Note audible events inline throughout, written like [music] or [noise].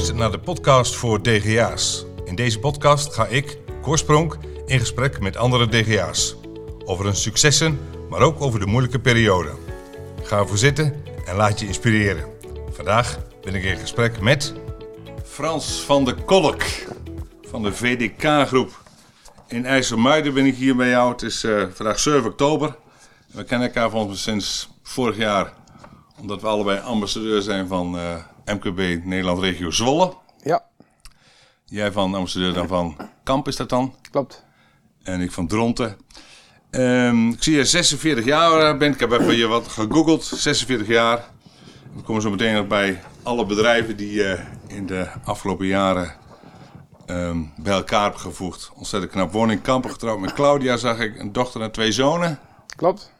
luistert naar de podcast voor DGA's. In deze podcast ga ik, Korspronk, in gesprek met andere DGA's. Over hun successen, maar ook over de moeilijke periode. Ga ervoor zitten en laat je inspireren. Vandaag ben ik in gesprek met... Frans van der Kolk van de VDK-groep. In IJsselmuiden ben ik hier bij jou. Het is eh, vandaag 7 oktober. We kennen elkaar volgens sinds vorig jaar omdat we allebei ambassadeur zijn van eh, MKB Nederland Regio Zwolle. Ja, Jij van ambassadeur dan van Kamp is dat dan? klopt. En ik van Dronten. Ehm, ik zie je 46 jaar bent. Ik heb even je wat gegoogeld. 46 jaar. We komen zo meteen nog bij alle bedrijven die je in de afgelopen jaren ehm, bij elkaar hebt gevoegd. Ontzettend knap. Woon in Kampen, getrouwd met Claudia, zag ik. Een dochter en twee zonen. Klopt.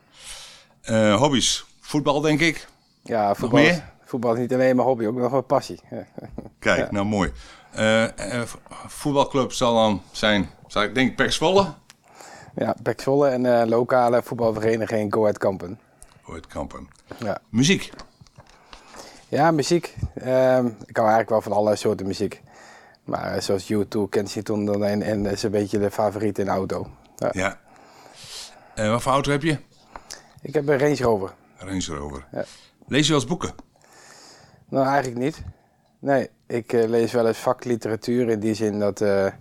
Eh, hobby's. Voetbal, denk ik. Ja, voetbal, meer? Voetbal is niet alleen mijn hobby, ook nog een passie. [laughs] Ja. Kijk, nou mooi. Eh, eh, voetbalclub zal dan zijn, zal ik denk Pek Zwolle. Ja, Pek Zwolle en eh, lokale voetbalvereniging Go Ahead Kampen. Ooit Kampen. Ja. Muziek. ja, muziek. Ehm, ik hou eigenlijk wel van alle soorten muziek. Maar zoals U2, Kensington dan en, en is een beetje de favoriet in de auto. Ja. Ja. Eh, wat voor auto heb je? Ik heb een Range Rover. Range Rover. Ja. Lees je wel eens boeken? Nou, eigenlijk niet. Nee, ik eh, lees wel eens vakliteratuur in die zin dat... eh,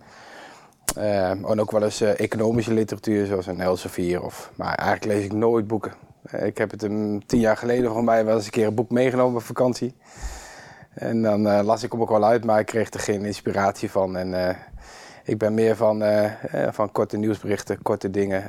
en ook wel eens economische literatuur, zoals een Elsevier. Of, maar eigenlijk lees ik nooit boeken. Ik heb het een tien jaar geleden voor mij wel eens een keer een boek meegenomen op vakantie. En dan las ik hem ook wel uit, maar ik kreeg er geen inspiratie van. En ik ben meer van, van korte nieuwsberichten, korte dingen.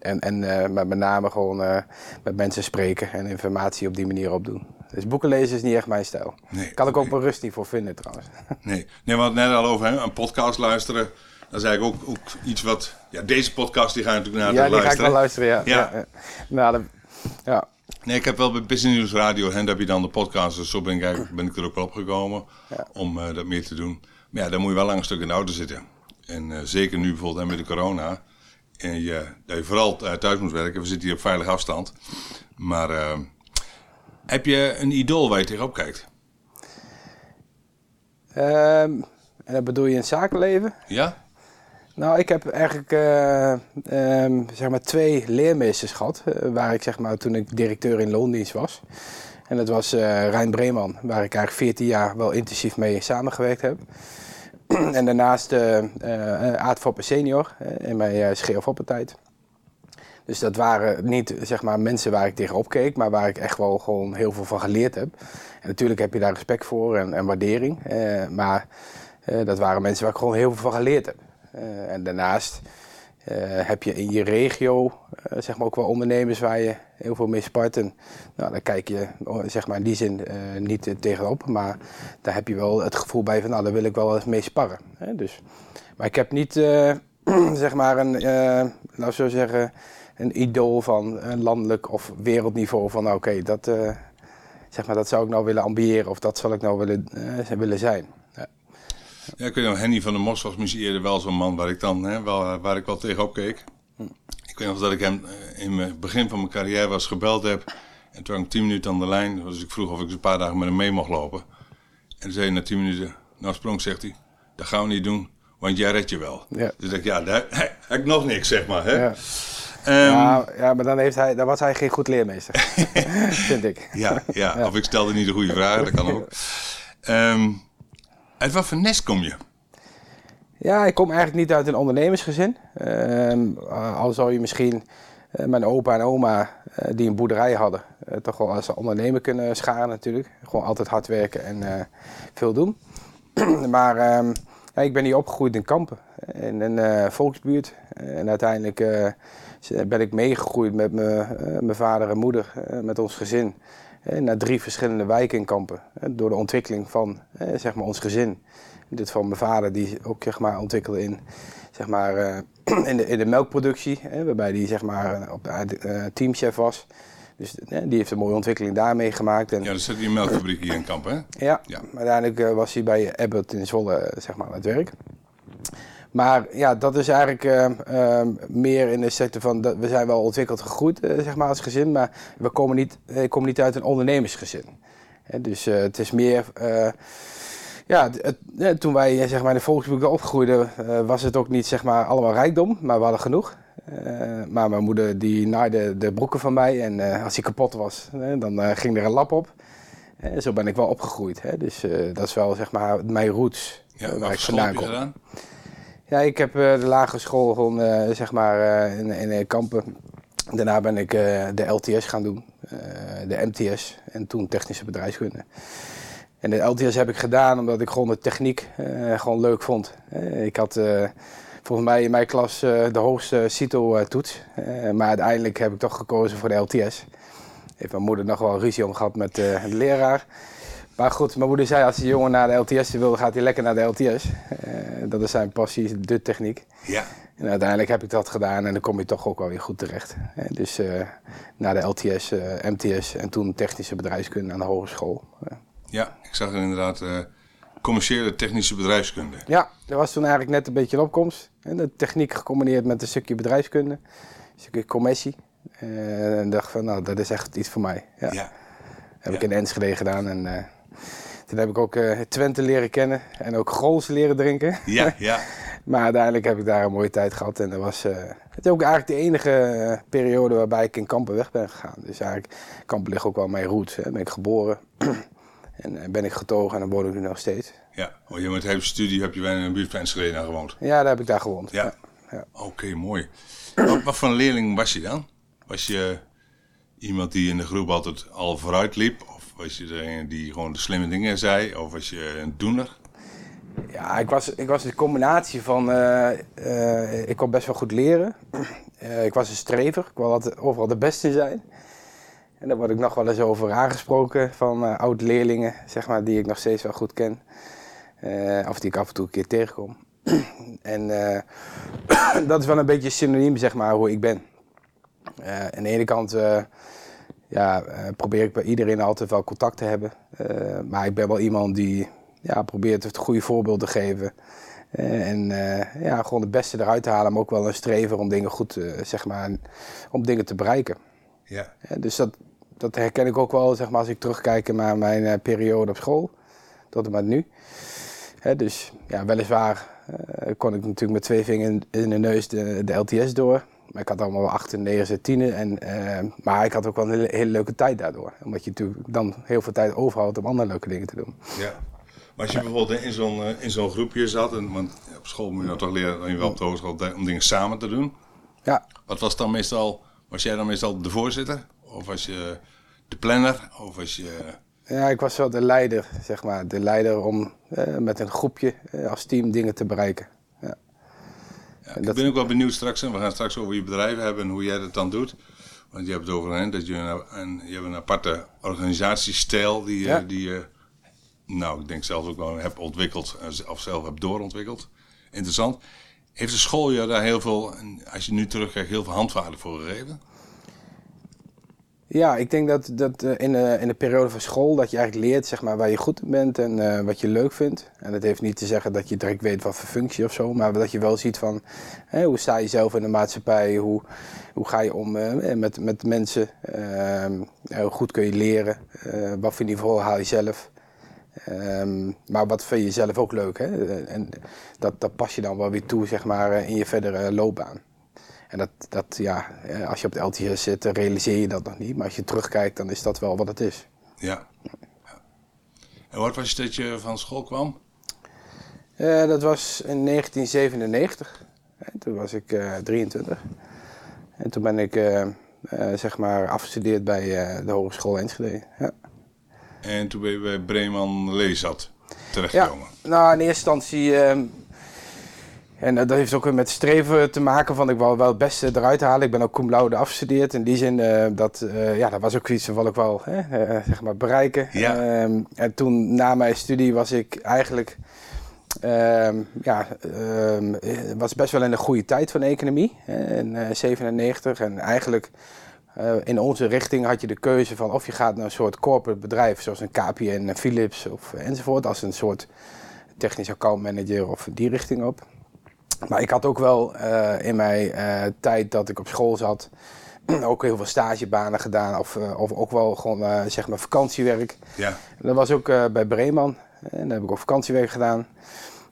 En en eh, met, met name gewoon eh, met mensen spreken en informatie op die manier opdoen. Dus boeken lezen is niet echt mijn stijl. Nee, Kan ik ook oké. mijn rust niet voor vinden trouwens. [laughs] Nee. Nee, we hadden het net al over hè, een podcast luisteren. Dat is eigenlijk ook, ook iets wat... Ja, deze podcast die ga je natuurlijk naar ja, die ga ik luisteren. wel luisteren, ja. Ja. ja. ja. Nou, dan- ja. Nee, ik heb wel bij Business News Radio, en daar heb je dan de podcast. Dus zo ben ik, eigenlijk, ben ik er ook wel opgekomen Ja. om eh, dat meer te doen. Maar ja, dan moet je wel lang een stuk in de auto zitten. En zeker nu bijvoorbeeld met de corona. En je, dat je vooral eh, thuis moet werken. We zitten hier op veilig afstand. Maar eh, heb je een idool waar je tegenop kijkt? Ehm, en dat bedoel je in het zakenleven? Ja? Nou, ik heb eigenlijk eh, ehm, zeg maar twee leermeesters gehad. eh, waar ik zeg maar toen ik directeur in loondienst was. En dat was eh Rijn Breeman, waar ik eigenlijk 14 jaar wel intensief mee samengewerkt heb. [clears throat] en daarnaast eh eh Aad Foppe senior eh, in mijn scheerfoppentijd. Dus dat waren niet zeg maar, mensen waar ik tegenop keek, maar waar ik echt wel gewoon heel veel van geleerd heb. En natuurlijk heb je daar respect voor en, en waardering. maar dat waren mensen waar ik gewoon heel veel van geleerd heb. En daarnaast heb je in je regio zeg maar ook wel ondernemers waar je heel veel mee spart. En nou, daar kijk je oh, zeg maar in die zin eh, niet eh, tegenop. Maar daar heb je wel het gevoel bij van nou, daar wil ik wel eens mee sparren. Hè? Dus, maar ik heb niet eh, [clears throat] zeg maar een, we zo zeggen, een idool van een landelijk of wereldniveau van nou, oké, dat, zeg maar, dat zou ik nou willen ambiëren of dat zal ik nou willen, willen zijn. Ja. Ja, ik weet nog, Henny van der Mos was misschien eerder wel zo'n man waar ik dan hè, wel, waar ik wel tegenop keek. Ik weet nog dat ik hem eh, in het begin van mijn carrière was gebeld heb. En toen had ik tien minuten aan de lijn. Dus ik vroeg of ik een paar dagen met hem mee mocht lopen. En toen zei hij na tien minuten, nou sprong, zegt hij, dat gaan we niet doen, want jij redt je wel. Ja. Dus ik dacht, ja, daar [laughs] heb ik nog niks, zeg maar. Hè? Ja. Ehm, Ja, ja, maar dan, heeft hij, dan was hij geen goed leermeester. [laughs] Vind ik. Ja, ja, of ik stelde niet de goede vragen, dat kan ook. [laughs] Ehm, uit wat voor nest kom je? Ja, ik kom eigenlijk niet uit een ondernemersgezin. Ehm, al zou je misschien eh, mijn opa en oma, eh, die een boerderij hadden, eh, toch wel als ondernemer kunnen scharen natuurlijk. Gewoon altijd hard werken en eh, veel doen. [clears throat] maar ehm, ja, ik ben hier opgegroeid in Kampen, in een eh, volksbuurt. en uiteindelijk eh, ben ik meegegroeid met mijn eh, vader en moeder, eh, met ons gezin. eh, naar drie verschillende wijken in Kampen. eh, door de ontwikkeling van eh, zeg maar ons gezin. Dit van mijn vader, die ook zeg maar, ontwikkelde in, zeg maar, eh, [clears throat] in, de, in de melkproductie. Hè, waarbij hij zeg maar, eh, op, eh, teamchef was. Dus eh, die heeft een mooie ontwikkeling daarmee gemaakt. En, Ja, er zit een melkfabriek hier in Kamp, hè? ja, Ja. maar uiteindelijk was hij bij Abbott in Zwolle zeg maar, aan het werk. Maar ja, dat is eigenlijk meer in de sector van, dat we zijn wel ontwikkeld gegroeid zeg maar, als gezin, maar we komen niet, ik kom niet uit een ondernemersgezin. Hè, dus het is meer, Ja, het, het, toen wij zeg maar, in de volksboeken opgroeiden, uh, was het ook niet zeg maar, allemaal rijkdom, maar we hadden genoeg. Uh, maar mijn moeder die naaide de broeken van mij en uh, als die kapot was, dan ging er een lap op. En zo ben ik wel opgegroeid. Hè? Dus dat is wel zeg maar mijn roots ja, waar ik vandaan kom. Gedaan? Ja, ik heb de lagere school gewoon zeg maar in, in Kampen. Daarna ben ik de LTS gaan doen, de MTS en toen technische bedrijfskunde. En de LTS heb ik gedaan omdat ik gewoon de techniek uh, gewoon leuk vond. Uh, ik had uh, volgens mij in mijn klas de hoogste CITO-toets. maar uiteindelijk heb ik toch gekozen voor de LTS. Heeft mijn moeder nog wel ruzie om gehad met de leraar. Maar goed, mijn moeder zei als die jongen naar de LTS wil, gaat hij lekker naar de LTS. dat is zijn passie, de techniek. Ja. En uiteindelijk heb ik dat gedaan en dan kom je toch ook wel weer goed terecht. Dus naar de LTS, MTS en toen technische bedrijfskunde aan de hogeschool. Ja, ik zag er inderdaad uh, commerciële technische bedrijfskunde. Ja, dat was toen eigenlijk net een beetje een opkomst. En de techniek gecombineerd met een stukje bedrijfskunde, een stukje commissie. Uh, en dacht van, nou, dat is echt iets voor mij. Ja. ja. Heb ik in Enschede gedaan en uh, toen heb ik ook Twente leren kennen en ook Grols leren drinken. Ja, [laughs] ja. maar uiteindelijk heb ik daar een mooie tijd gehad en dat was het is ook eigenlijk de enige periode waarbij ik in Kampen weg ben gegaan. Dus eigenlijk, Kampen ligt ook wel mijn roots. Hè. Ben ik geboren. [clears throat] En eh, ben ik getogen en dan woon ik nu nog steeds. Ja, oh, je met hele studie heb je bij een buurt van Enschede gewoond? Ja, daar heb ik daar gewoond. Ja, ja. oké, mooi. wat, wat voor een leerling was je dan? Was je iemand die in de groep altijd al vooruit liep? Of was je degene die gewoon de slimme dingen zei? Of was je een doener? Ja, ik was, ik was een combinatie van... Uh, uh, ik kon best wel goed leren. [clears throat] ik was een strever. Ik wilde altijd overal de beste zijn. En daar word ik nog wel eens over aangesproken van uh, oud-leerlingen, zeg maar, die ik nog steeds wel goed ken. Uh, of die ik af en toe een keer tegenkom. [clears throat] en uh, [clears throat] dat is wel een beetje synoniem, zeg maar, hoe ik ben. aan de ene kant ja, probeer ik bij iedereen altijd wel contact te hebben. maar ik ben wel iemand die ja, probeert het goede voorbeeld te geven. en ja, gewoon het beste eruit te halen, maar ook wel een streven om dingen goed, zeg maar, om dingen te bereiken. Ja. dus dat, dat herken ik ook wel zeg maar, als ik terugkijk naar mijn uh, periode op school. Tot en met nu. Hè, dus ja, weliswaar uh, kon ik natuurlijk met twee vingers in de neus de, de LTS door. Maar ik had allemaal wel acht, negen, tienen. En, uh, maar ik had ook wel een hele, hele, leuke tijd daardoor. Omdat je natuurlijk dan heel veel tijd overhoudt om andere leuke dingen te doen. Ja. Maar als je bijvoorbeeld in zo'n in zo'n groepje zat, en, want op school moet je nou toch leren, je wel op de hogeschool, om dingen samen te doen. Ja. Wat was dan meestal, was jij dan meestal de voorzitter? Of was je de planner? Of was je... Ja, ik was wel de leider, zeg maar. De leider om eh, met een groepje eh, als team dingen te bereiken. Ja. ja ik ben ook wel benieuwd straks. En we gaan straks over je bedrijf hebben en hoe jij dat dan doet. Want je hebt het over hè, dat je een, je hebt een aparte organisatiestijl die, ja. die je, nou, ik denk zelf ook wel hebt ontwikkeld of zelf hebt doorontwikkeld. Interessant. Heeft de school je daar heel veel, als je nu terugkijkt, heel veel handvaten voor gegeven? Ja, ik denk dat, dat uh, in, de, in de periode van school dat je eigenlijk leert zeg maar, waar je goed in bent en uh, wat je leuk vindt. En dat heeft niet te zeggen dat je direct weet wat voor functie of zo, maar dat je wel ziet van hè, hoe sta je zelf in de maatschappij, hoe, hoe ga je om met, met mensen, ehm, hoe goed kun je leren, wat voor niveau haal je zelf. Um, maar wat vind je zelf ook leuk? Hè? En dat, dat pas je dan wel weer toe zeg maar, in je verdere loopbaan. En dat, dat, ja, eh, als je op de LTS zit, realiseer je dat nog niet. Maar als je terugkijkt, dan is dat wel wat het is. Ja. ja. En wat was je dat je van school kwam? Uh, dat was in 1997. toen was ik uh, 23. En toen ben ik uh, zeg maar afgestudeerd bij de Hogeschool Enschede. Ja. En toen ben je bij Breeman Leesat terechtgekomen? Ja, nou in eerste instantie ehm, en dat heeft ook met streven te maken van ik wil wel het beste eruit halen. Ik ben ook cum laude afgestudeerd. In die zin, uh, dat, uh, ja, dat was ook iets wat ik wel uh, zeg maar bereiken. Ja. Um, en toen na mijn studie was ik eigenlijk... Um, ja, um, was best wel in de goede tijd van de economie. in 97 en eigenlijk... in onze richting had je de keuze van of je gaat naar een soort corporate bedrijf, zoals een KPN, Philips of enzovoort, als een soort technisch account manager of die richting op. Maar ik had ook wel uh, in mijn uh, tijd dat ik op school zat, [clears throat] ook heel veel stagebanen gedaan. Of, uh, of ook wel gewoon zeg maar vakantiewerk. Ja. Dat was ook bij Breeman. En daar heb ik ook vakantiewerk gedaan.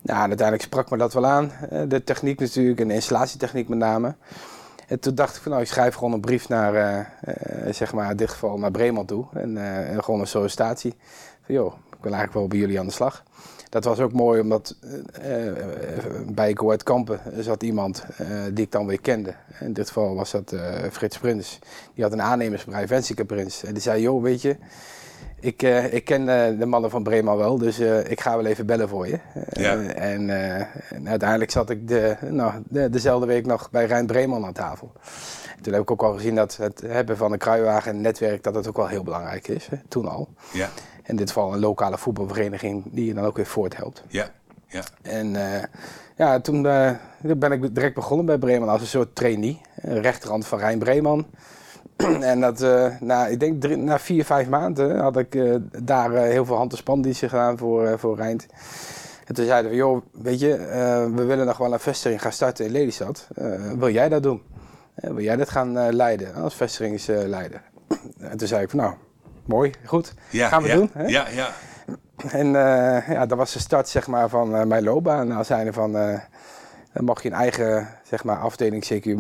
Nou, en uiteindelijk sprak me dat wel aan. de techniek natuurlijk en de installatietechniek met name. En toen dacht ik van nou, ik schrijf gewoon een brief naar, zeg maar in dit geval naar Bremen toe. En, en gewoon een sollicitatie. Van joh, ik wil eigenlijk wel bij jullie aan de slag dat was ook mooi, omdat uh, bij Goed Kampen zat iemand uh, die ik dan weer kende. In dit geval was dat Frits Prins. Die had een aannemersbedrijf, Wensike Prins. En die zei, joh, weet je, ik, ik ken de mannen van Brema wel, dus ik ga wel even bellen voor je. Ja. en, en, uiteindelijk zat ik de, nou, de, dezelfde week nog bij Rijn Breeman aan tafel. toen heb ik ook al gezien dat het hebben van een kruiwagen en netwerk, dat het ook wel heel belangrijk is, hè, toen al. Ja in dit geval een lokale voetbalvereniging die je dan ook weer voorthelpt. Ja, ja. En uh, ja, toen uh, ben ik direct begonnen bij Bremen als een soort trainee. Rechterhand van Rijn Breeman. [clears throat] en dat, uh, na, ik denk drie, na vier, vijf maanden had ik daar heel veel hand- en spandiensten gedaan voor, voor Rijnd. En toen zeiden we, joh, weet je, we willen nog wel een vestiging gaan starten in Lelystad. wil jij dat doen? wil jij dat gaan leiden als vestigingsleider? [clears throat] en toen zei ik van, nou, mooi, goed. Ja, Gaan we doen. Hè? Ja, ja. En uh, ja, dat was de start zeg maar, van uh, mijn loopbaan. Nou, zijn van, uh, dan mag je een eigen zeg maar, afdeling, CQ,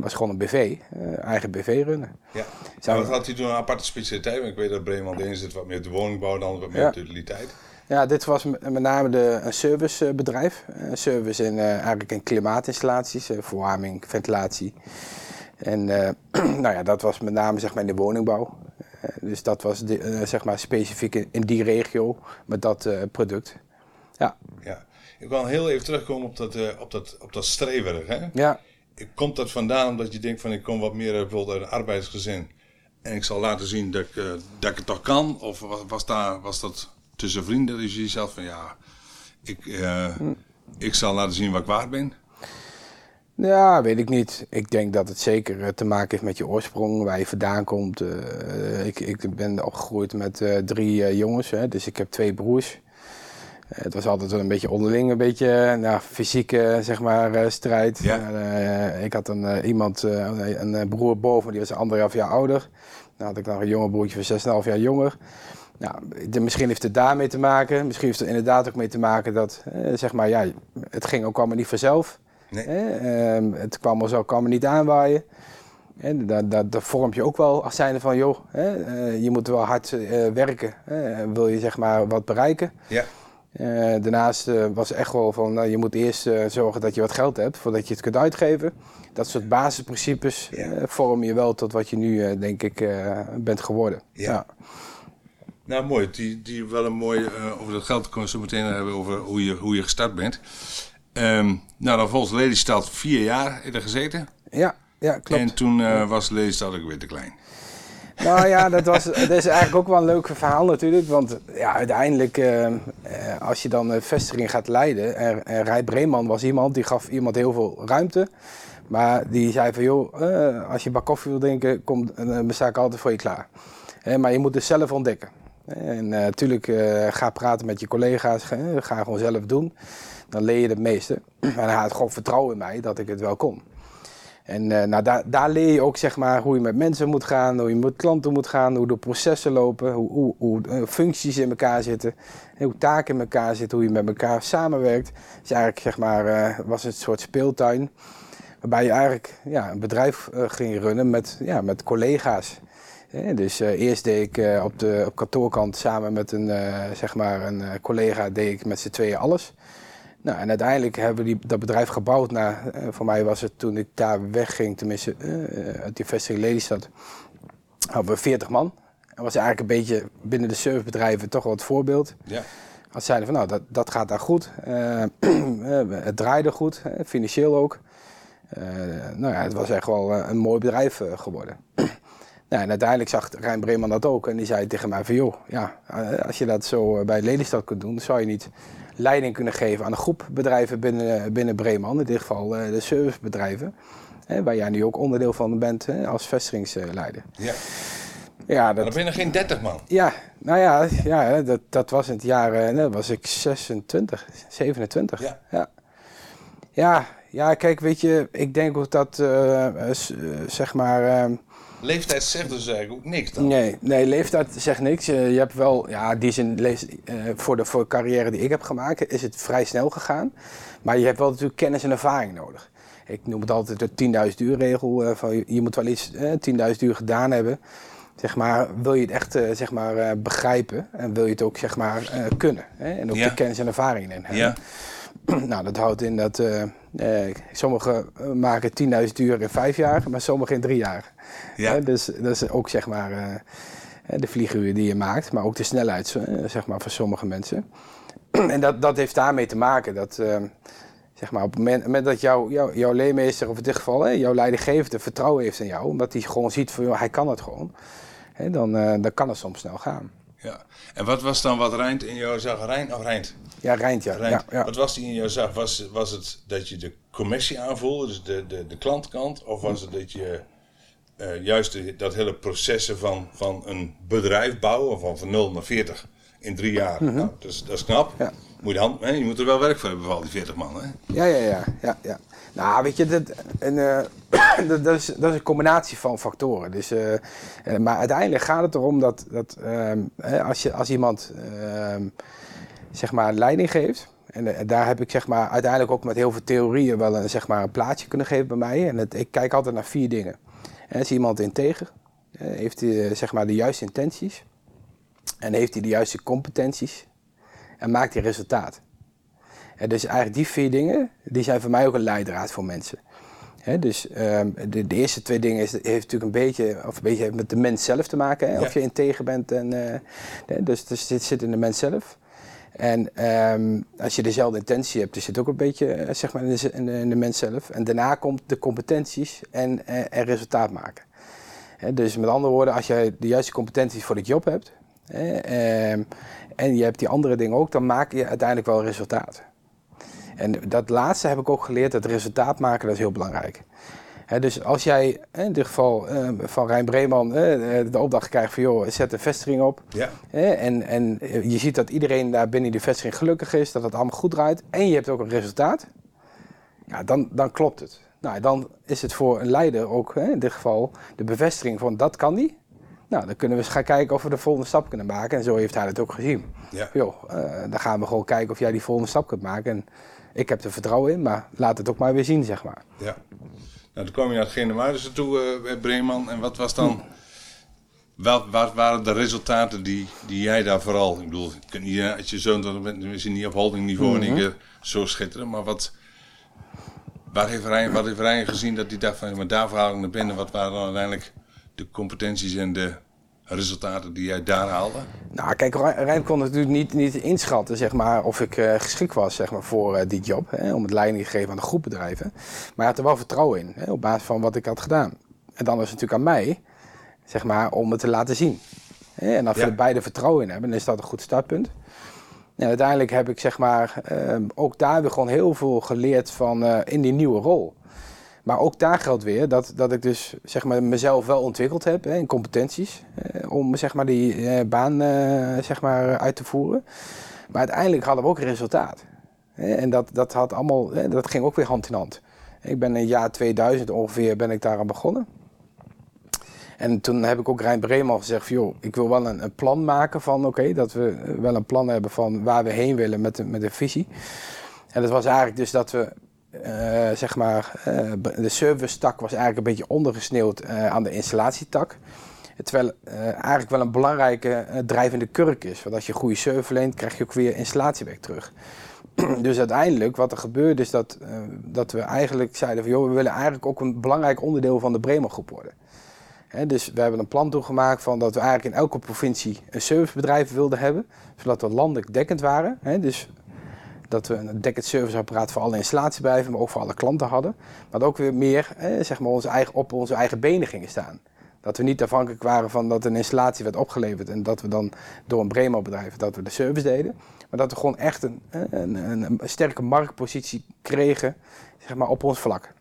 was gewoon een BV, eigen BV runnen. Ja, Zou... wat had hij toen een aparte specialiteit? Ik weet dat Bremen de ene zit wat meer de woningbouw, dan wat meer ja. de utiliteit. Ja, dit was met name de, een servicebedrijf. Een service in, eigenlijk in klimaatinstallaties, verwarming, ventilatie. En [clears throat] nou ja, dat was met name zeg maar, in de woningbouw. Eh, dus dat was de, eh, zeg maar specifiek in, die regio met dat eh, product. Ja. ja. Ik wil heel even terugkomen op dat, op dat, op dat streewerk. Hè? Ja. Komt dat vandaan omdat je denkt van ik kom wat meer bijvoorbeeld uit een arbeidsgezin en ik zal laten zien dat ik, dat ik het toch kan? Of was, was, daar, was dat tussen vrienden dat je zelf van ja, ik, hm. ik zal laten zien wat ik waard ben? Ja, weet ik niet. Ik denk dat het zeker eh, te maken heeft met je oorsprong, waar je vandaan komt. Uh, ik, ik ben opgegroeid met uh, drie jongens, hè, dus ik heb twee broers. het was altijd wel een beetje onderling, een beetje nou, fysieke zeg maar, strijd. Ja. ik had een, iemand, een broer boven, die was anderhalf jaar ouder. Dan had ik nog een jonge broertje van 6,5 jaar jonger. Nou, misschien heeft het daarmee te maken. Misschien heeft het inderdaad ook mee te maken dat, zeg maar, ja, het ging ook allemaal niet vanzelf. Nee. Ehm, het kwam er zo, kwam er niet aanwaaien. En dat, dat, dat vorm je ook wel als zijnde van, joh, hè, uh, je moet wel hard uh, werken. Hè, wil je zeg maar wat bereiken. Ja. Uh, daarnaast was echt wel van, nou, je moet eerst zorgen dat je wat geld hebt voordat je het kunt uitgeven. Dat soort basisprincipes ja. vormen je wel tot wat je nu, denk ik, bent geworden. Ja. ja. Nou, mooi. Die, die wel een mooi, over dat geld kunnen we zo meteen hebben over hoe je, hoe je gestart bent. Um, nou, dan volgens Lelystad vier jaar er gezeten. Ja, ja, klopt. En toen uh, was Lelystad ook weer te klein. Nou ja, dat, was, [laughs] dat is eigenlijk ook wel een leuk verhaal natuurlijk. Want ja, uiteindelijk, uh, als je dan een vestiging gaat leiden... En, en Rij Breeman was iemand, die gaf iemand heel veel ruimte. Maar die zei van, joh, als je bak koffie wil drinken... Kom, dan sta ik altijd voor je klaar. maar je moet het zelf ontdekken. En natuurlijk, ga praten met je collega's. ga gewoon zelf doen dan leer je [clears throat] het meeste. En hij had gewoon vertrouwen in mij dat ik het wel kon. En uh, nou, daar, daar leer je ook zeg maar, hoe je met mensen moet gaan, hoe je met klanten moet gaan, hoe de processen lopen, hoe, hoe, hoe uh, functies in elkaar zitten, hoe taken in elkaar zitten, hoe je met elkaar samenwerkt. Dus eigenlijk zeg maar, uh, was het een soort speeltuin waarbij je eigenlijk ja, een bedrijf ging runnen met, ja, met collega's. dus eerst deed ik op de op kantoorkant samen met een, zeg maar een collega deed ik met z'n tweeën alles. Nou, en uiteindelijk hebben we die, dat bedrijf gebouwd naar, uh, voor mij was het toen ik daar wegging, tenminste uh, uit die vestiging Lelystad, hadden we 40 man. Dat was eigenlijk een beetje binnen de servicebedrijven toch wel het voorbeeld. Ja. Als zeiden van nou, dat, dat gaat daar goed. [clears throat] Uh, het draaide goed, financieel ook. nou ja, het was echt wel een mooi bedrijf geworden. [clears throat] nou, en uiteindelijk zag Rijn Breeman dat ook en die zei tegen mij van joh, ja, als je dat zo bij Lelystad kunt doen, zou je niet leiding kunnen geven aan een groep bedrijven binnen, binnen Breeman, in dit geval uh, de servicebedrijven, hè, waar jij nu ook onderdeel van bent hè, als vestigingsleider. Ja. Ja, dat, ben je geen 30 man. Ja, nou ja, ja dat, dat was in het jaar, uh, dat was ik 26, 27. Ja. ja. Ja, ja, kijk, weet je, ik denk ook dat, uh, zeg maar, leeftijd zegt dus eigenlijk ook niks dan? Nee, nee leeftijd zegt niks. Eh, je hebt wel, ja, die zin, uh, voor, de, voor de carrière die ik heb gemaakt, is het vrij snel gegaan. Maar je hebt wel natuurlijk kennis en ervaring nodig. Ik noem het altijd de 10.000 uur regel. Uh, van, je moet wel iets 10.000 uur gedaan hebben. Zeg maar, wil je het echt zeg maar, begrijpen en wil je het ook zeg maar, kunnen. Hè? En ook de kennis en ervaring in hebben. Ja. [clears throat] nou, dat houdt in dat uh, uh, sommigen maken 10.000 uur in vijf jaar, maar sommigen in drie jaar. Ja. dus dat is ook zeg maar de vlieguur die je maakt, maar ook de snelheid zeg maar, van sommige mensen. [clears throat] en dat, dat heeft daarmee te maken dat zeg maar, op het moment, dat jou, jou, jouw leermeester, of in dit geval jouw leidinggevende, vertrouwen heeft in jou, omdat hij gewoon ziet van joh, hij kan het gewoon, hè, dan, dan kan het soms snel gaan. Ja, en wat was dan wat Rijnt in jou zag? Of Rijnt? Ja, Rijnt, ja. Ja, Wat was die in jou zag? Was, was het dat je de commissie aanvoelde, dus de, de, de klantkant? Of was het dat je uh, juist dat hele processen van, van een bedrijf bouwen, van, van 0 naar 40 in drie jaar? Mm -hmm. nou, dat, is, dat is knap. Ja. Moet hand, hè? je moet er wel werk voor hebben voor al die 40 man. Hè? Ja, ja, ja. ja, ja. Nou, weet je, dat, en, [clears throat] uh, dat, is, dat is een combinatie van factoren. Dus, uh, maar uiteindelijk gaat het erom dat, dat ehm, als, je, als iemand ehm, zeg maar leiding geeft. En daar heb ik zeg maar, uiteindelijk ook met heel veel theorieën wel een, zeg maar, een plaatje kunnen geven bij mij. En ik kijk altijd naar vier dingen. En is iemand integer? Heeft hij zeg maar, de juiste intenties? En heeft hij de juiste competenties? En maakt hij resultaat? En dus eigenlijk die vier dingen, die zijn voor mij ook een leidraad voor mensen. dus um, de, de, eerste twee dingen is, heeft natuurlijk een beetje, of een beetje met de mens zelf te maken. Hè? Of je integer bent. En, uh, dus, dus dit zit in de mens zelf. En um, als je dezelfde intentie hebt, is het ook een beetje uh, zeg maar in de, in, de, in de, mens zelf. En daarna komt de competenties en, uh, en resultaat maken. dus met andere woorden, als jij de juiste competenties voor de job hebt, en je hebt die andere dingen ook, dan maak je uiteindelijk wel resultaat. En dat laatste heb ik ook geleerd, het resultaat maken, dat is heel belangrijk. dus als jij in dit geval uh, van Rijn Breeman uh, de opdracht krijgt van joh, zet een vestiging op. Ja. en, en je ziet dat iedereen daar binnen die vestiging gelukkig is, dat het allemaal goed draait. En je hebt ook een resultaat. Ja, dan, dan klopt het. Nou, dan is het voor een leider ook in dit geval de bevestiging van dat kan die. Nou, dan kunnen we eens gaan kijken of we de volgende stap kunnen maken. En zo heeft hij het ook gezien. Ja. Joh, dan gaan we gewoon kijken of jij die volgende stap kunt maken. En, ik heb er vertrouwen in, maar laat het ook maar weer zien, zeg maar. Ja. Nou, toen kwam je naar het Genemuidense toe, uh, Breeman. En wat was dan... Hm. Wat, wat, waren de resultaten die, die jij daar vooral... Ik bedoel, je kunt niet, als je zo'n bent, is niet op holdingniveau mm -hmm. zo schitteren. Maar wat, waar heeft Rijn, wat heeft Rijn gezien dat hij dacht van... Maar daar haal ik naar binnen. Wat waren dan uiteindelijk de competenties en de resultaten die jij daar haalde? Nou, kijk, Rijn kon natuurlijk niet, niet inschatten zeg maar, of ik uh, geschikt was zeg maar, voor uh, die job. Hè, om het leiding te geven aan de groepbedrijven. Maar hij had er wel vertrouwen in, hè, op basis van wat ik had gedaan. En dan is het natuurlijk aan mij zeg maar, om het te laten zien. Hè, en als ja. we er beide vertrouwen in hebben, dan is dat een goed startpunt. En uiteindelijk heb ik zeg maar, uh, ook daar weer gewoon heel veel geleerd van uh, in die nieuwe rol. Maar ook daar geldt weer dat, dat ik dus zeg maar, mezelf wel ontwikkeld heb hè, in competenties. Eh, om zeg maar, die eh, baan eh, zeg maar, uit te voeren. Maar uiteindelijk hadden we ook resultaat. En dat, dat, had allemaal, dat ging ook weer hand in hand. Ik ben in het jaar 2000 ongeveer ben ik daar aan begonnen. En toen heb ik ook Rijn Breeman gezegd van, joh, ik wil wel een, plan maken van oké, dat we wel een plan hebben van waar we heen willen met de, met de visie. En dat was eigenlijk dus dat we uh, zeg maar, uh, de service tak was eigenlijk een beetje ondergesneeuwd uh, aan de installatietak. Terwijl eigenlijk wel een belangrijke drijvende kurk is. Want als je goede service verleent, krijg je ook weer installatiewerk terug. [clears throat] dus uiteindelijk, wat er gebeurde, is dat, dat we eigenlijk zeiden van... joh, we willen eigenlijk ook een belangrijk onderdeel van de Bremer groep worden. Dus we hebben een plan toegemaakt van dat we eigenlijk in elke provincie een servicebedrijf wilden hebben. Zodat we landelijk dekkend waren. Dus dat we een dekkend serviceapparaat voor alle installatiebedrijven, maar ook voor alle klanten hadden. Maar ook weer meer zeg maar eigen, op onze eigen benen gingen staan. Dat we niet afhankelijk waren van dat een installatie werd opgeleverd en dat we dan door een Bremo bedrijf dat we de service deden. Maar dat we gewoon echt een, een, een, een sterke marktpositie kregen zeg maar, op ons vlak.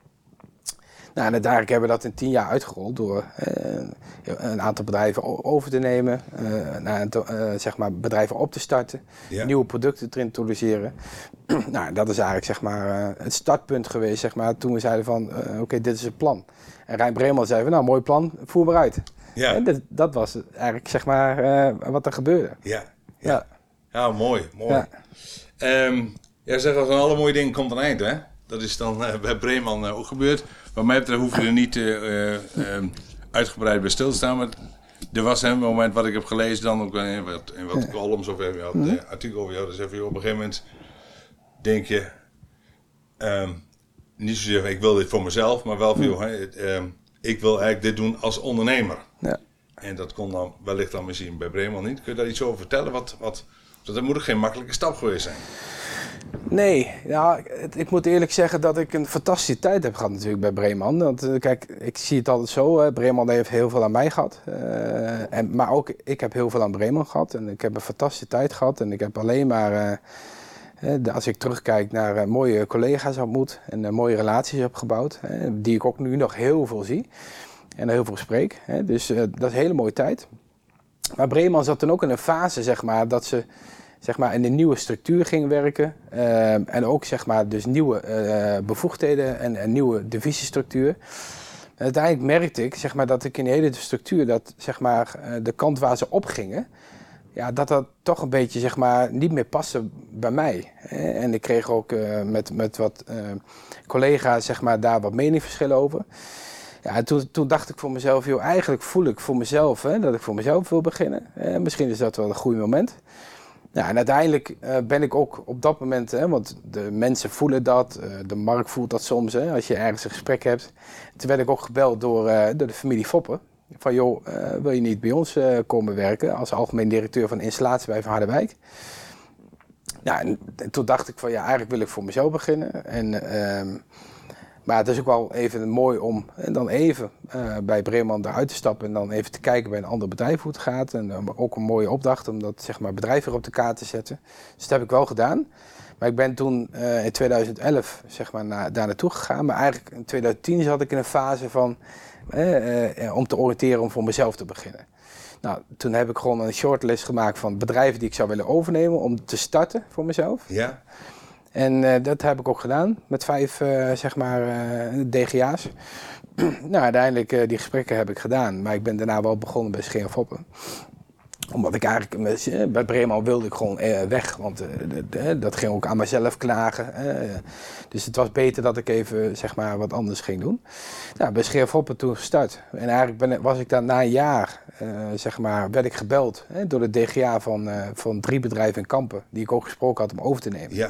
Nou, en uiteindelijk hebben we dat in tien jaar uitgerold door eh, een aantal bedrijven over te nemen, uh, zeg maar bedrijven op te starten, nieuwe producten te introduceren. [clears throat] nou, dat is eigenlijk zeg maar, het startpunt geweest zeg maar, toen we zeiden van oké, dit is het plan. En Rijn Bremer zei van nou, mooi plan, voer maar uit. Ja. En dat, dat was eigenlijk zeg maar wat er gebeurde. Ja, ja. ja. mooi, mooi. Ja. Um, ja, zeg als een alle mooie dingen komt een eind, hè? Dat is dan bij Breeman ook gebeurd. Wat mij betreft hoef je er niet uh, uh, uitgebreid bij stil te staan. Maar er was een moment wat ik heb gelezen, dan ook in wat, in wat columns of even, mm -hmm. artikel over jou. Dus even op een gegeven moment denk je, um, niet zozeer ik wil dit voor mezelf, maar wel veel, um, ik wil eigenlijk dit doen als ondernemer. Ja. En dat kon dan wellicht dan misschien bij Bremen niet. Kun je daar iets over vertellen? Wat, wat, dat moet ook geen makkelijke stap geweest zijn. Nee, ja, ik moet eerlijk zeggen dat ik een fantastische tijd heb gehad natuurlijk bij Breeman. Want eh, kijk, ik zie het altijd zo, hè. Breeman heeft heel veel aan mij gehad. Uh, en, maar ook ik heb heel veel aan Breeman gehad. En ik heb een fantastische tijd gehad. En ik heb alleen maar, uh, als ik terugkijk naar mooie collega's ontmoet. En mooie relaties heb gebouwd. die ik ook nu nog heel veel zie. En heel veel spreek. Dus dat is een hele mooie tijd. Maar Breeman zat toen ook in een fase, zeg maar, dat ze zeg maar, in een nieuwe structuur ging werken. Uh, en ook zeg maar, dus nieuwe uh, bevoegdheden en een nieuwe divisiestructuur. Uiteindelijk merkte ik zeg maar, dat ik in de hele structuur, dat zeg maar, uh, de kant waar ze op gingen, ja, dat dat toch een beetje zeg maar, niet meer paste bij mij. En ik kreeg ook met, met wat collega's zeg maar, daar wat meningsverschillen over. Ja, en toen, toen dacht ik voor mezelf, joh, eigenlijk voel ik voor mezelf hè, dat ik voor mezelf wil beginnen. misschien is dat wel een goed moment. Ja, en uiteindelijk uh, ben ik ook op dat moment, hè, want de mensen voelen dat, uh, de markt voelt dat soms, hè, als je ergens een gesprek hebt. Toen werd ik ook gebeld door, uh, door de familie Foppen. Van joh, wil je niet bij ons komen werken als algemeen directeur van installatie bij Van Harderwijk? Ja, en, en, toen dacht ik van ja, eigenlijk wil ik voor mezelf beginnen. En ehm, maar het is ook wel even mooi om en dan even uh, bij Breeman eruit te stappen en dan even te kijken bij een ander bedrijf hoe het gaat. En uh, ook een mooie opdracht om dat zeg maar, bedrijf weer op de kaart te zetten. Dus dat heb ik wel gedaan. Maar ik ben toen in 2011 zeg maar, daar naartoe gegaan. Maar eigenlijk in 2010 zat ik in een fase van om te oriënteren om voor mezelf te beginnen. Nou, toen heb ik gewoon een shortlist gemaakt van bedrijven die ik zou willen overnemen om te starten voor mezelf. Ja. En uh, dat heb ik ook gedaan met vijf uh, zeg maar, uh, DGA's. [clears throat] nou, uiteindelijk die gesprekken heb ik gedaan, maar ik ben daarna wel begonnen bij Scheer Foppen omdat ik eigenlijk bij Bremen wilde ik gewoon weg, want dat ging ook aan mezelf klagen. dus het was beter dat ik even zeg maar, wat anders ging doen. Nou, bij Scheerfoppen toen gestart. En eigenlijk ben, was ik daar na een jaar, zeg maar, werd ik gebeld door de DGA van, van drie bedrijven in Kampen, die ik ook gesproken had om over te nemen. Ja.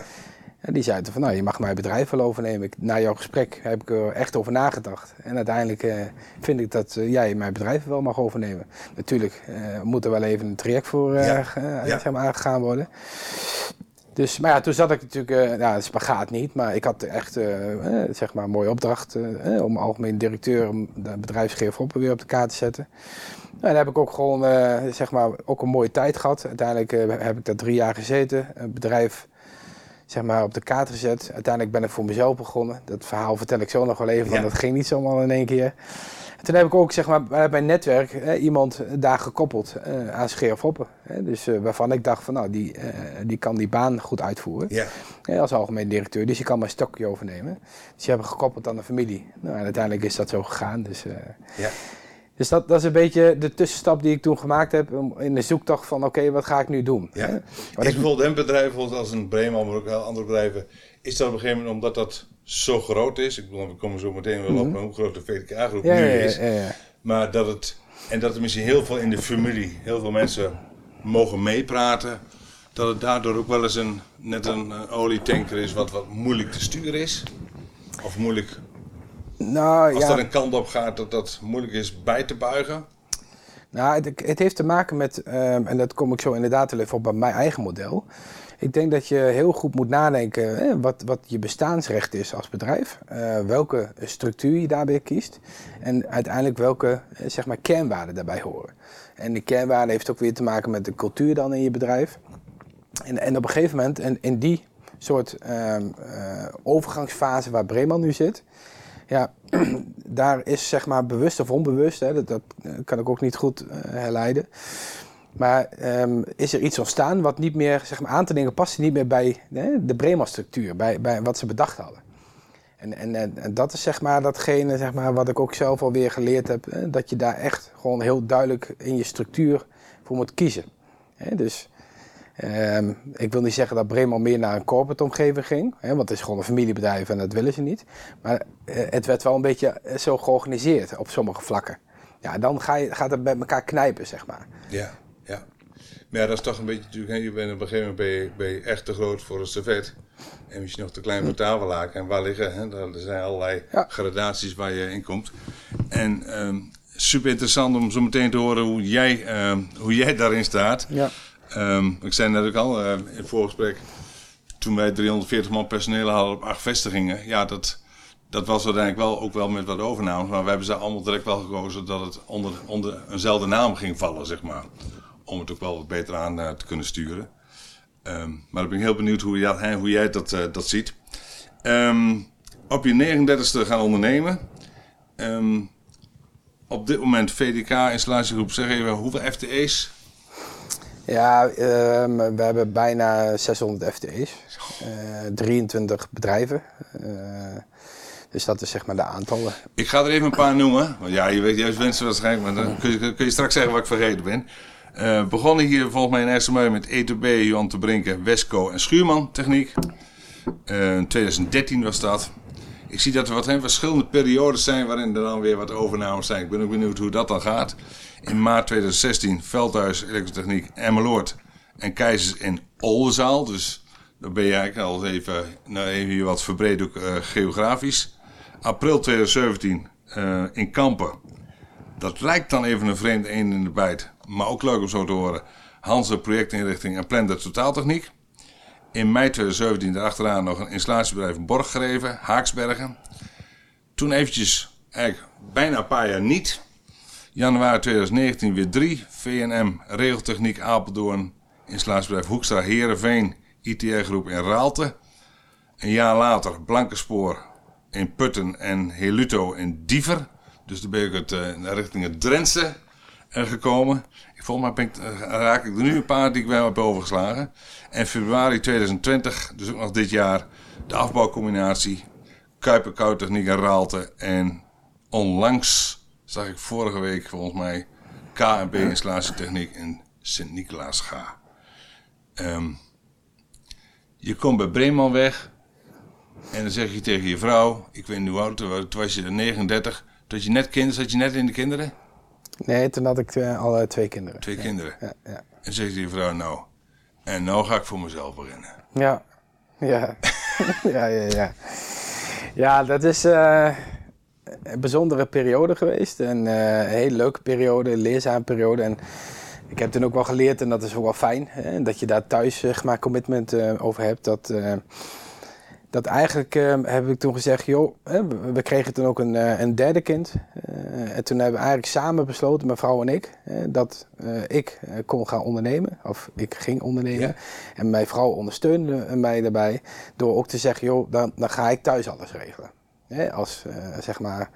En die zeiden van, nou, je mag mijn bedrijf wel overnemen. Na jouw gesprek heb ik er echt over nagedacht. En uiteindelijk uh, vind ik dat uh, jij mijn bedrijf wel mag overnemen. Natuurlijk uh, moet er wel even een traject voor ja. ja. zeg maar, aangegaan worden. Dus, maar ja, toen zat ik natuurlijk, uh, het spagaat niet, maar ik had echt, zeg maar, een mooie opdracht om algemeen directeur, om de bedrijfsgever weer op de kaart te zetten. En daar heb ik ook gewoon, zeg maar, ook een mooie tijd gehad. Uiteindelijk heb ik daar drie jaar gezeten. Een bedrijf zeg maar, op de kaart gezet. Uiteindelijk ben ik voor mezelf begonnen. Dat verhaal vertel ik zo nog wel even, want dat ging niet zomaar in één keer. En toen heb ik ook zeg maar, bij mijn netwerk iemand daar gekoppeld uh, aan Scheer Foppen. dus uh, waarvan ik dacht van nou, die, uh, die kan die baan goed uitvoeren. Ja. als algemeen directeur. Dus je kan mijn stokje overnemen. Dus die hebben gekoppeld aan de familie. Nou, en uiteindelijk is dat zo gegaan. Dus, ja. Dus dat, dat is een beetje de tussenstap die ik toen gemaakt heb in de zoektocht van oké, wat ga ik nu doen? Ja. Is bijvoorbeeld een bedrijf, als een Bremen, maar ook andere bedrijven, is dat op een gegeven moment omdat dat zo groot is, ik bedoel, we komen zo meteen wel op mm hoe groot de VTK-groep ja, nu ja, is, ja, maar dat het, en dat er misschien heel veel in de familie, heel veel mensen mogen meepraten, dat het daardoor ook wel eens een, net een olietanker is wat, wat moeilijk te sturen is, of moeilijk nou, Als ja. er een kant op gaat dat dat moeilijk is bij te buigen? Nou, het, het heeft te maken met, um, en dat kom ik zo inderdaad wel even op bij mijn eigen model. Ik denk dat je heel goed moet nadenken hè, wat, wat je bestaansrecht is als bedrijf. Uh, welke structuur je daarbij kiest. En uiteindelijk welke zeg maar, kernwaarden daarbij horen. En de kernwaarde heeft ook weer te maken met de cultuur dan in je bedrijf. En, en op een gegeven moment, en in die soort um, uh, overgangsfase waar Breman nu zit, Ja, [clears throat] daar is zeg maar bewust of onbewust, hè, dat, dat kan ik ook niet goed uh, herleiden. Maar um, is er iets ontstaan wat niet meer zeg maar, aan te denken past niet meer bij hè, de Brema-structuur, bij, bij wat ze bedacht hadden. En, en, en, dat is zeg maar datgene zeg maar, wat ik ook zelf alweer geleerd heb, hè, dat je daar echt gewoon heel duidelijk in je structuur voor moet kiezen. Hè, dus um, ik wil niet zeggen dat Bremen meer naar een corporate omgeving ging, hè, want het is gewoon een familiebedrijf en dat willen ze niet. Maar uh, het werd wel een beetje eh, zo georganiseerd op sommige vlakken. Ja, dan ga je, gaat het met elkaar knijpen, zeg maar. Ja. Maar ja, dat is toch een beetje natuurlijk, je bent op een gegeven moment ben je, echt te groot voor een servet. En misschien nog te klein voor tafellaken. En waar liggen, hè, er zijn allerlei gradaties waar je in komt. En um, super interessant om zo meteen te horen hoe jij, um, hoe jij daarin staat. Ja. Um, ik zei net ook al uh, in het voorgesprek, toen wij 340 man personeel hadden op acht vestigingen. Ja, dat, dat was uiteindelijk wel ook wel met wat overnames. Maar we hebben ze allemaal direct wel gekozen dat het onder, onder eenzelfde naam ging vallen, zeg maar om het ook wel wat beter aan uh, te kunnen sturen. Um, maar ik ben heel benieuwd hoe, jij, hoe jij dat, uh, dat ziet. Um, op je 39ste gaan ondernemen. Op dit moment VDK installatiegroep, zeg even hoeveel FTE's? Ja, we hebben bijna 600 FTE's. Uh, 23 bedrijven. dus dat is zeg maar de aantallen. Ik ga er even een paar noemen. Want ja, je weet juist wensen waarschijnlijk, maar dan kun je, kun je straks zeggen wat ik vergeten ben. Uh, begonnen hier volgens mij in Essemuiden met ETB, Johan te Brinken, Wesco en Schuurman techniek. Uh, in 2013 was dat. Ik zie dat er wat verschillende periodes zijn waarin er dan weer wat overnames zijn. Ik ben ook benieuwd hoe dat dan gaat. In maart 2016 Veldhuis Elektrotechniek Emmeloord en Keizers in Oldenzaal. Dus dan ben je eigenlijk al even, nou even wat verbreed ook uh, geografisch. April 2017 uh, in Kampen. Dat lijkt dan even een vreemd een in de bijt maar ook leuk om zo te horen. Hanse projectinrichting en Plender Totaaltechniek. In mei 2017 daarachteraan nog een installatiebedrijf Borggereven, Haaksbergen. Toen eventjes, eigenlijk bijna een paar jaar niet. Januari 2019 weer drie. VNM, Regeltechniek Apeldoorn, installatiebedrijf Hoekstra Herenveen, ITR Groep in Raalte. Een jaar later Blankenspoor in Putten en Heluto in Diever. Dus dan ben ik het, uh, richting het Drentse gekomen. Volgens mij ik, uh, raak ik er nu een paar die ik wel heb overgeslagen. En februari 2020, dus ook nog dit jaar, de afbouwcombinatie. Kuiper Koudtechniek en Raalte. En onlangs zag ik vorige week volgens mij KNB installatietechniek in Sint-Nicolaas ga. Ehm, je komt bij Breeman weg. En dan zeg je tegen je vrouw, ik weet niet hoe oud, toen was je 39, dat je net kind, zat je net in de kinderen? Nee, toen had ik uh, al twee kinderen. Twee kinderen? Ja, ja. En zegt die vrouw, nou, en nou ga ik voor mezelf beginnen. Ja, ja, [laughs] ja, ja, ja. Ja, dat is uh, een bijzondere periode geweest. En uh, een hele leuke periode, een leerzame periode. En ik heb toen ook wel geleerd, en dat is ook wel fijn, hè, dat je daar thuis zeg maar, commitment over hebt. Dat dat eigenlijk uh, heb ik toen gezegd, joh, we kregen toen ook een, uh, een derde kind. Uh, en toen hebben we eigenlijk samen besloten, mijn vrouw en ik, dat ik kon gaan ondernemen. Of ik ging ondernemen. En mijn vrouw ondersteunde mij daarbij door ook te zeggen, joh, dan, dan ga ik thuis alles regelen. als zeg maar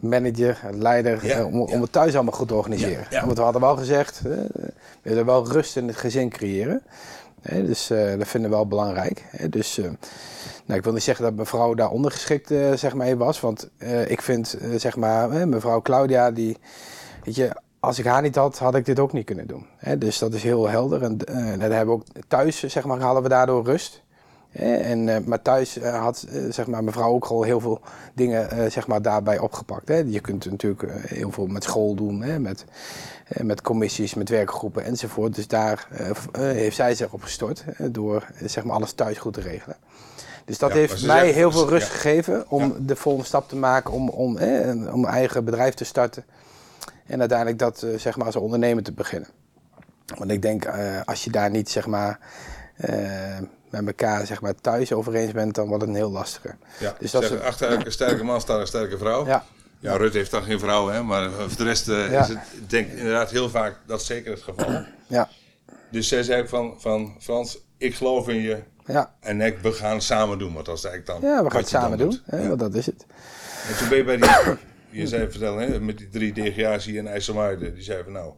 manager, leider, om, om het thuis allemaal goed te organiseren. Want we hadden wel gezegd, we willen wel rust in het gezin creëren. Dus dat vinden we wel belangrijk. dus nou, ik wil niet zeggen dat mevrouw daar ondergeschikt uh, zeg maar, was. Want ik vind, zeg maar, mevrouw Claudia, die, weet je, als ik haar niet had, had ik dit ook niet kunnen doen. Dus dat is heel helder. En dat hebben we ook thuis, zeg maar, halen we daardoor rust. En, maar thuis had zeg maar, mevrouw ook gewoon heel veel dingen zeg maar, daarbij opgepakt. Je kunt natuurlijk heel veel met school doen? Met, met commissies, met werkgroepen enzovoort. Dus daar heeft zij zich op gestort door zeg maar, alles thuis goed te regelen. Dus dat heeft mij heel veel rust gegeven om de volgende stap te maken, om, om, eh, om eigen bedrijf te starten. En uiteindelijk dat eh, zeg maar als ondernemer te beginnen. Want ik denk, als je daar niet zeg maar, met elkaar zeg maar, thuis over eens bent, dan wordt het een heel lastige. Ja, dus dat zeg, achter elke sterke man staat een sterke vrouw. Ja. Ja, Rut heeft dan geen vrouw, hè, maar voor de rest uh, is het denk inderdaad heel vaak dat zeker het geval. Ja. Dus zij zei van, van Frans, ik geloof in je, ja. En ik, we gaan samen doen, want dat is eigenlijk dan. Ja, we gaan het samen doen, hè, want dat is het. En toen ben je bij die, je zei vertellen, hè, met die drie DGA's hier in IJsselmuiden. Die zeiden van nou...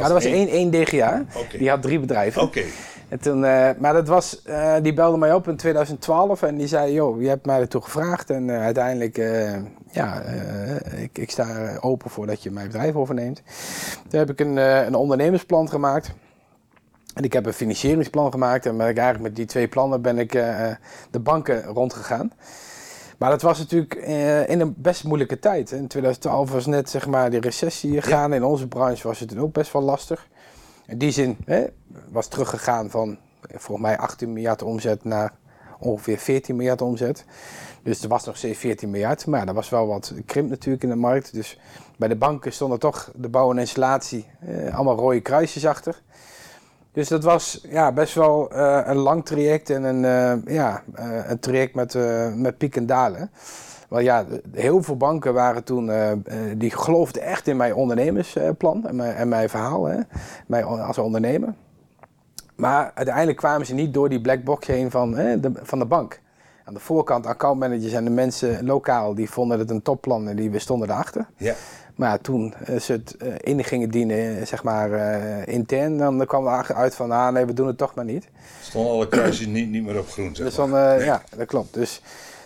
Ja, er was één, één DGA. Die had drie bedrijven. Oké, En toen, eh, maar dat was, eh, die belde mij op in 2012 en die zei, joh, je hebt mij ertoe gevraagd en eh, uiteindelijk, ja, ik, ik sta open voor dat je mijn bedrijf overneemt. Toen heb ik een, een ondernemersplan gemaakt. En ik heb een financieringsplan gemaakt en ben ik eigenlijk met die twee plannen ben ik de banken rondgegaan. Maar dat was natuurlijk eh, in een best moeilijke tijd. In 2012 was net zeg maar die recessie gegaan. In onze branche was het toen ook best wel lastig. In die zin hè, was teruggegaan van volgens mij 18 miljard omzet naar ongeveer 14 miljard omzet. Dus er was nog steeds 14 miljard. Maar er was wel wat krimp natuurlijk in de markt. Dus bij de banken stonden toch de bouw en installatie eh, allemaal rode kruisjes achter. Dus dat was ja, best wel eh, een lang traject en een, eh, ja, eh, een traject met, met piek en dalen. Want ja, heel veel banken waren toen, die geloofden echt in mijn ondernemersplan en mijn, en mijn verhaal, hè, mij als ondernemer. Maar uiteindelijk kwamen ze niet door die black box heen van, hè, de, van de bank. Aan de voorkant, accountmanagers en de mensen lokaal, die vonden het een topplan en die stonden erachter. ja. Maar ja, toen eh, ze het eh, in gingen dienen, eh, zeg maar eh, intern, dan kwam er uit van, ah nee, we doen het toch maar niet. Stonden alle kruisjes niet, niet meer op groen, zeg Dus dan, Nee. ja, dat klopt. Dus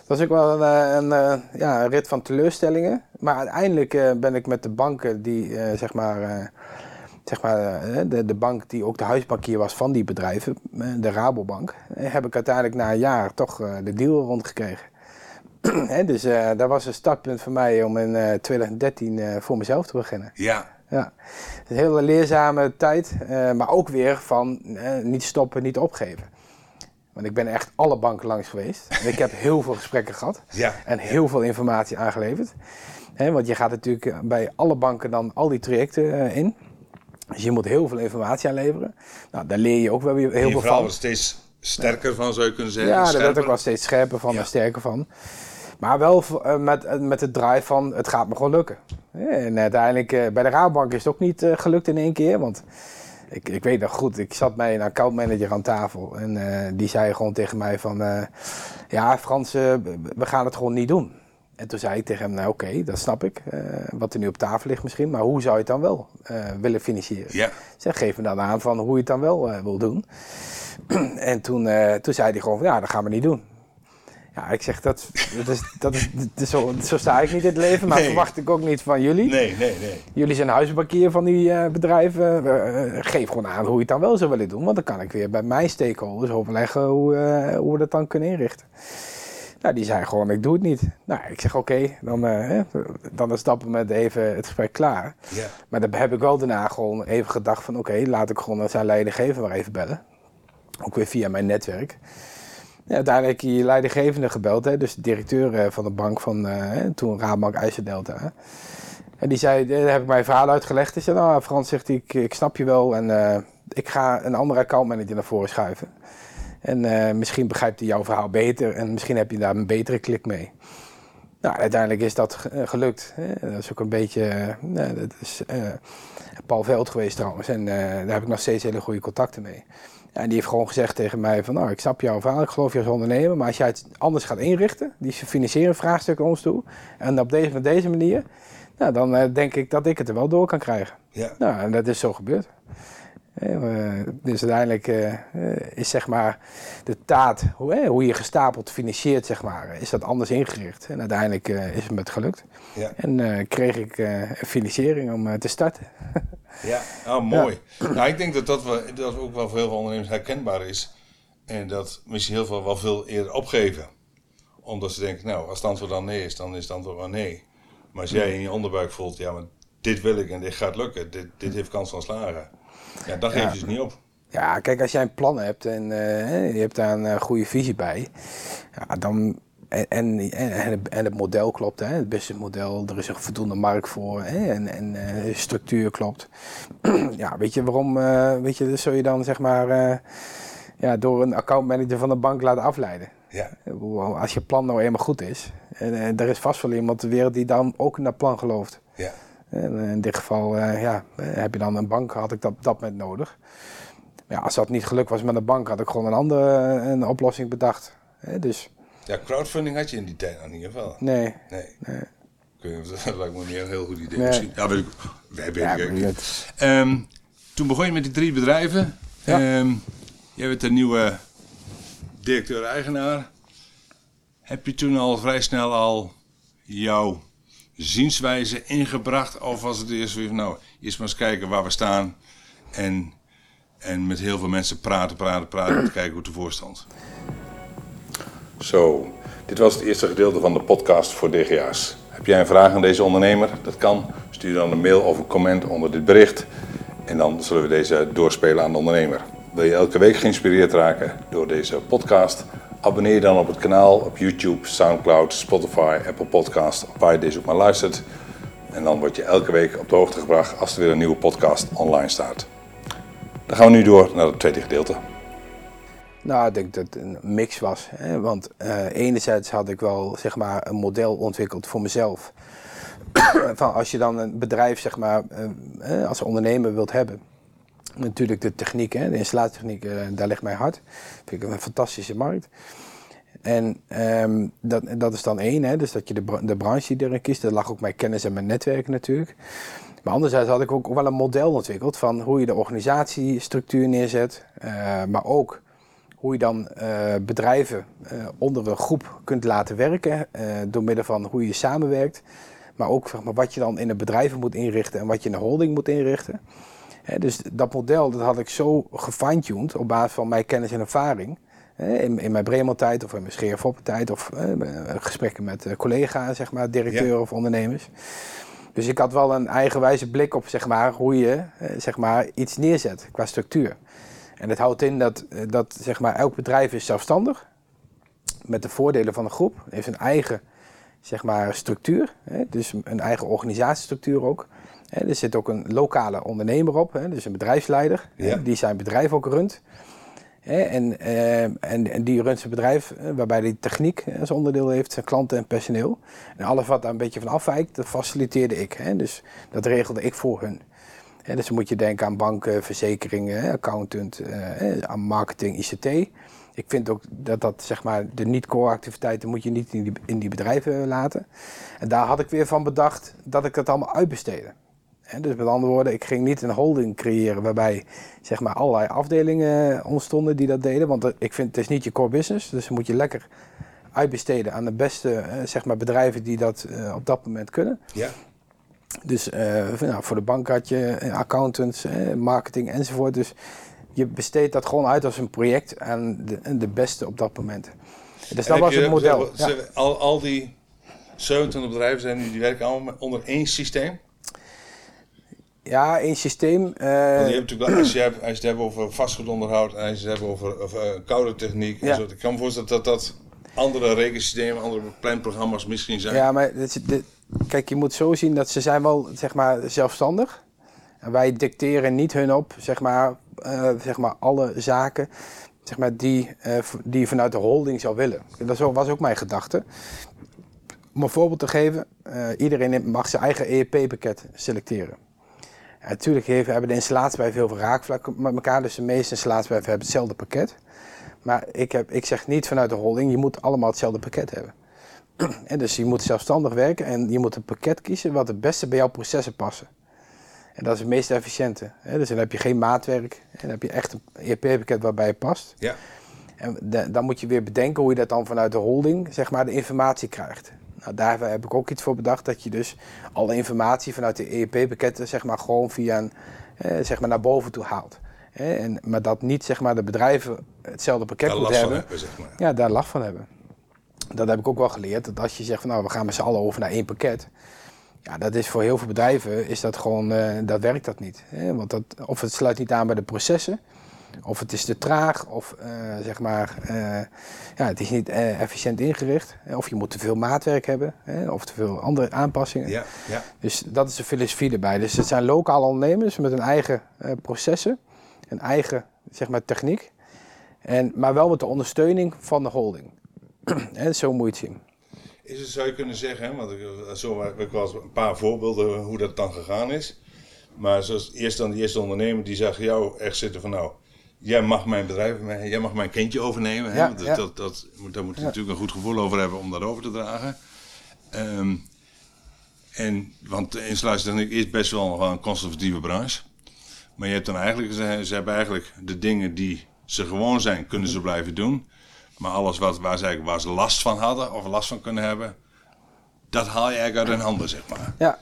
dat was ook wel een, een, ja, een rit van teleurstellingen. Maar uiteindelijk ben ik met de banken die, zeg maar, zeg maar de, de bank die ook de huisbankier was van die bedrijven, de Rabobank, heb ik uiteindelijk na een jaar toch de deal rondgekregen. [clears throat] Dus eh dat was een startpunt voor mij om in eh, 2013 eh, voor mezelf te beginnen. Ja, Ja, een hele leerzame tijd, maar ook weer van niet stoppen, niet opgeven. Want ik ben echt alle banken langs geweest. En ik heb heel veel gesprekken gehad [laughs] ja. en heel veel informatie aangeleverd. Want je gaat natuurlijk bij alle banken dan al die trajecten in. Dus je moet heel veel informatie aanleveren. Nou, daar leer je ook wel weer heel je veel van. steeds sterker van, zou je kunnen zeggen. Ja, daar werd ook wel steeds scherper van Ja. en sterker van. Maar wel eh, met, eh, met het drive van het gaat me gewoon lukken. Ja, En uiteindelijk eh, bij de Raadbank is het ook niet eh, gelukt in één keer. Want ik, ik weet nog goed, ik zat bij een accountmanager aan tafel. En eh, die zei gewoon tegen mij van... eh, ja Frans, eh, we gaan het gewoon niet doen. En toen zei ik tegen hem, nou oké, dat snap ik. eh, wat er nu op tafel ligt misschien. Maar hoe zou je het dan wel eh, willen financieren? Ja, Zeg, geef me dan aan van hoe je het dan wel eh, wil doen. [clears throat] en toen, eh, toen zei hij gewoon ja, dat gaan we niet doen. Ja, ik zeg, dat, dat is, dat is, dat is zo, zo sta ik niet in het leven, maar Nee. verwacht ik ook niet van jullie. nee, nee, nee. Jullie zijn huisbankier van die eh, bedrijven. Eh, geef gewoon aan hoe je het dan wel zou willen doen. Want dan kan ik weer bij mijn stakeholders overleggen hoe, eh, hoe we dat dan kunnen inrichten. Nou, die zei gewoon, ik doe het niet. Nou, ik zeg, oké, dan, eh, hè, dan is dat moment even het gesprek klaar. Maar dan heb ik wel daarna gewoon even gedacht van... oké, laat ik gewoon zijn leidinggever maar even bellen. Ook weer via mijn netwerk. Ja, uiteindelijk die leidinggevende gebeld, hè, dus de directeur eh, van de bank van eh, toen Raadbank IJsseldelta. En die zei, daar heb ik mijn verhaal uitgelegd. Hij zei, nou Frans zegt, ik, ik snap je wel en eh, ik ga een andere accountmanager naar voren schuiven. En eh, misschien begrijpt hij jouw verhaal beter en misschien heb je daar een betere klik mee. Nou, uiteindelijk is dat ge- eh, gelukt. Hè. Dat is ook een beetje, eh, nou, dat is eh, Paul Veld geweest trouwens. En eh, daar heb ik nog steeds hele goede contacten mee. En die heeft gewoon gezegd tegen mij van, nou, ik snap jouw verhaal, ik geloof je als ondernemer, maar als jij het anders gaat inrichten, die financieren vraagstukken ons toe, en op deze, op deze manier, nou, dan eh, denk ik dat ik het er wel door kan krijgen. ja. Nou, en dat is zo gebeurd. Eh, dus uiteindelijk eh, eh, is zeg maar de taart, hoe, je gestapeld financiert, zeg maar, is dat anders ingericht. En uiteindelijk is het met gelukt. Ja. En kreeg ik financiering om te starten. [laughs] Ja, oh, mooi. Nou, ik denk dat dat, wel, dat ook wel voor heel veel ondernemers herkenbaar is. En dat misschien heel veel wel veel eerder opgeven. Omdat ze denken, nou, als het antwoord dan nee is, dan is het antwoord wel nee. Maar als jij in je onderbuik voelt, ja, maar dit wil ik en dit gaat lukken. Dit, dit heeft kans van slagen. Ja, dan geef je Ja. dus niet op. Ja, kijk, als jij een plan hebt en eh, je hebt daar een eh, goede visie bij, ja, dan, en, en, en, het model klopt, hè, het businessmodel, er is een voldoende markt voor hè, en, en eh, de structuur klopt. [clears throat] ja, weet je waarom, eh, weet je, zul je dan zeg maar eh, ja, door een accountmanager van de bank laten afleiden? Ja, Als je plan nou eenmaal goed is, en eh, er is vast wel iemand ter wereld die dan ook in dat plan gelooft. ja, in dit geval eh, ja, eh, heb je dan een bank, had ik dat dat moment nodig. Maar ja, als dat niet gelukt was met een bank, had ik gewoon een andere eh, een oplossing bedacht. Hè, dus Ja, crowdfunding had je in die tijd nog in ieder geval. Nee. Nee. nee. Niet, Dat [laughs] lijkt me niet een heel goed idee. Nee. Misschien. Ja, weet ik. Wij Ja, Ehm, toen begon je met die drie bedrijven. Ja. Ehm, jij bent de nieuwe directeur-eigenaar. Heb je toen al vrij snel al jouw zienswijze ingebracht? Of was het eerst weer nou, eerst maar eens kijken waar we staan. En, en met heel veel mensen praten, praten, praten. Te [clears throat] kijken hoe het ervoor stond. Zo, dit was het eerste gedeelte van de podcast voor DGA's. Heb jij een vraag aan deze ondernemer? Dat kan. Stuur dan een mail of een comment onder dit bericht. En dan zullen we deze doorspelen aan de ondernemer. Wil je elke week geïnspireerd raken door deze podcast? Abonneer je dan op het kanaal op YouTube, Soundcloud, Spotify, Apple Podcast, waar je deze ook maar luistert. En dan word je elke week op de hoogte gebracht als er weer een nieuwe podcast online staat. Dan gaan we nu door naar het tweede gedeelte. Nou, ik denk dat het een mix was. Hè? Want eh, enerzijds had ik wel zeg maar, een model ontwikkeld voor mezelf. [clears throat] van als je dan een bedrijf zeg maar, eh, eh, als ondernemer wilt hebben. Natuurlijk de techniek, hè? de installatietechniek, eh, daar ligt mijn hart. Vind ik een fantastische markt. En ehm, dat, dat is dan één, hè? dus dat je de, de branche die erin kiest. Daar lag ook mijn kennis en mijn netwerk natuurlijk. Maar anderzijds had ik ook wel een model ontwikkeld van hoe je de organisatiestructuur neerzet. eh, maar ook hoe je dan eh, bedrijven onder een groep kunt laten werken. door middel van hoe je samenwerkt. Maar ook zeg maar, wat je dan in de bedrijven moet inrichten en wat je in de holding moet inrichten. Dus dat model dat had ik zo gefine-tuned op basis van mijn kennis en ervaring. In, in mijn Bremen-tijd of in mijn Scheerfoppen-tijd of eh, gesprekken met eh, collega's, zeg maar, directeuren Ja. of ondernemers. Dus ik had wel een eigenwijze blik op zeg maar, hoe je eh, zeg maar, iets neerzet qua structuur. En dat houdt in dat, dat zeg maar, elk bedrijf is zelfstandig. Met de voordelen van een groep. Heeft een eigen zeg maar, structuur. Hè? Dus een eigen organisatiestructuur ook. Hè? Er zit ook een lokale ondernemer op. Hè? Dus een bedrijfsleider. Ja. Die zijn bedrijf ook runt. Hè? En, eh, en, en die runt zijn bedrijf eh, waarbij die techniek als onderdeel heeft. Zijn klanten en personeel. En alles wat daar een beetje van afwijkt, dat faciliteerde ik. Hè? Dus dat regelde ik voor hun. Hè, dus dan moet je denken aan banken, verzekeringen, accountant, eh, aan marketing, ICT. Ik vind ook dat dat, zeg maar, de niet-core activiteiten moet je niet in die, in die bedrijven laten. En daar had ik weer van bedacht dat ik dat allemaal uitbesteedde. Dus met andere woorden, ik ging niet een holding creëren waarbij zeg maar, allerlei afdelingen ontstonden die dat deden. Want ik vind het is niet je core business, dus moet je lekker uitbesteden aan de beste eh, zeg maar, bedrijven die dat eh, op dat moment kunnen. Ja. Dus eh, voor- nou, voor de bank had je accountants, marketing enzovoort. Dus je besteedt dat gewoon uit als een project aan de, beste op dat moment. Dus dat was het model. Ja. Al, al die 27 bedrijven zijn nu, die werken allemaal onder één systeem. Ja, één systeem. eh, Want je hebt natuurlijk wel, als je, hebt, als je het hebt over vastgoed onderhoud en als je het hebt over, over eh, koude techniek en zo. Ik kan me voorstellen dat dat andere rekensystemen, andere planprogramma's misschien zijn. ja, maar dit, dit- kijk, je moet zo zien dat ze zijn wel zeg maar, zelfstandig. En wij dicteren niet hun op, zeg maar, eh, zeg maar alle zaken zeg maar, die, eh, die je vanuit de holding zou willen. Dat was ook mijn gedachte. Om een voorbeeld te geven, eh, iedereen mag zijn eigen EEP-pakket selecteren. Natuurlijk hebben de installatiebedrijven heel veel raakvlakken met elkaar, dus de meeste installatiebedrijven hebben hetzelfde pakket. Maar ik, heb, ik zeg niet vanuit de holding, je moet allemaal hetzelfde pakket hebben. [clears throat] En dus je moet zelfstandig werken en je moet een pakket kiezen wat het beste bij jouw processen passen. En dat is het meest efficiënte. Hè? Dus dan heb je geen maatwerk. En dan heb je echt een ERP-pakket waarbij je past. Ja. En da- dan moet je weer bedenken hoe je dat dan vanuit de holding, zeg maar, de informatie krijgt. Nou, daar heb ik ook iets voor bedacht, dat je dus alle informatie vanuit de ERP-pakketten, zeg maar, gewoon via een, eh, zeg maar, naar boven toe haalt. En, maar dat niet, zeg maar, de bedrijven hetzelfde pakket Daar moeten hebben. hebben, zeg maar. Ja, daar last van hebben. Dat heb ik ook wel geleerd. Dat als je zegt van nou, we gaan met z'n allen over naar één pakket. Ja, dat is voor heel veel bedrijven is dat gewoon, eh, dat werkt dat niet. Want dat, of het sluit niet aan bij de processen. Of het is te traag, of eh, zeg maar, eh, ja, het is niet eh, efficiënt ingericht. Of je moet te veel maatwerk hebben, hè? of te veel andere aanpassingen. Ja, ja. Dus dat is de filosofie erbij. Dus het zijn lokale ondernemers met hun eigen processen, een eigen zeg maar, techniek. En, maar wel met de ondersteuning van de holding. [clears throat] en zo moet je het zien. Is het, zou je kunnen zeggen, want ik, zo heb ik wel een paar voorbeelden hoe dat dan gegaan is. Maar zoals eerst dan die eerste ondernemer die zag jou echt zitten van nou, jij mag mijn bedrijf, jij mag mijn kindje overnemen. Hè? Ja. Dat, dat, moet- daar moet je natuurlijk een goed gevoel over hebben om dat over te dragen. Ehm, en, want de installatietechniek is best wel een conservatieve branche. Maar je hebt dan eigenlijk, ze, ze hebben eigenlijk de dingen die ze gewoon zijn, kunnen ze blijven doen. Maar alles wat, waar, ze, waar ze last van hadden of last van kunnen hebben, dat haal je eigenlijk uit hun handen, zeg maar. Ja.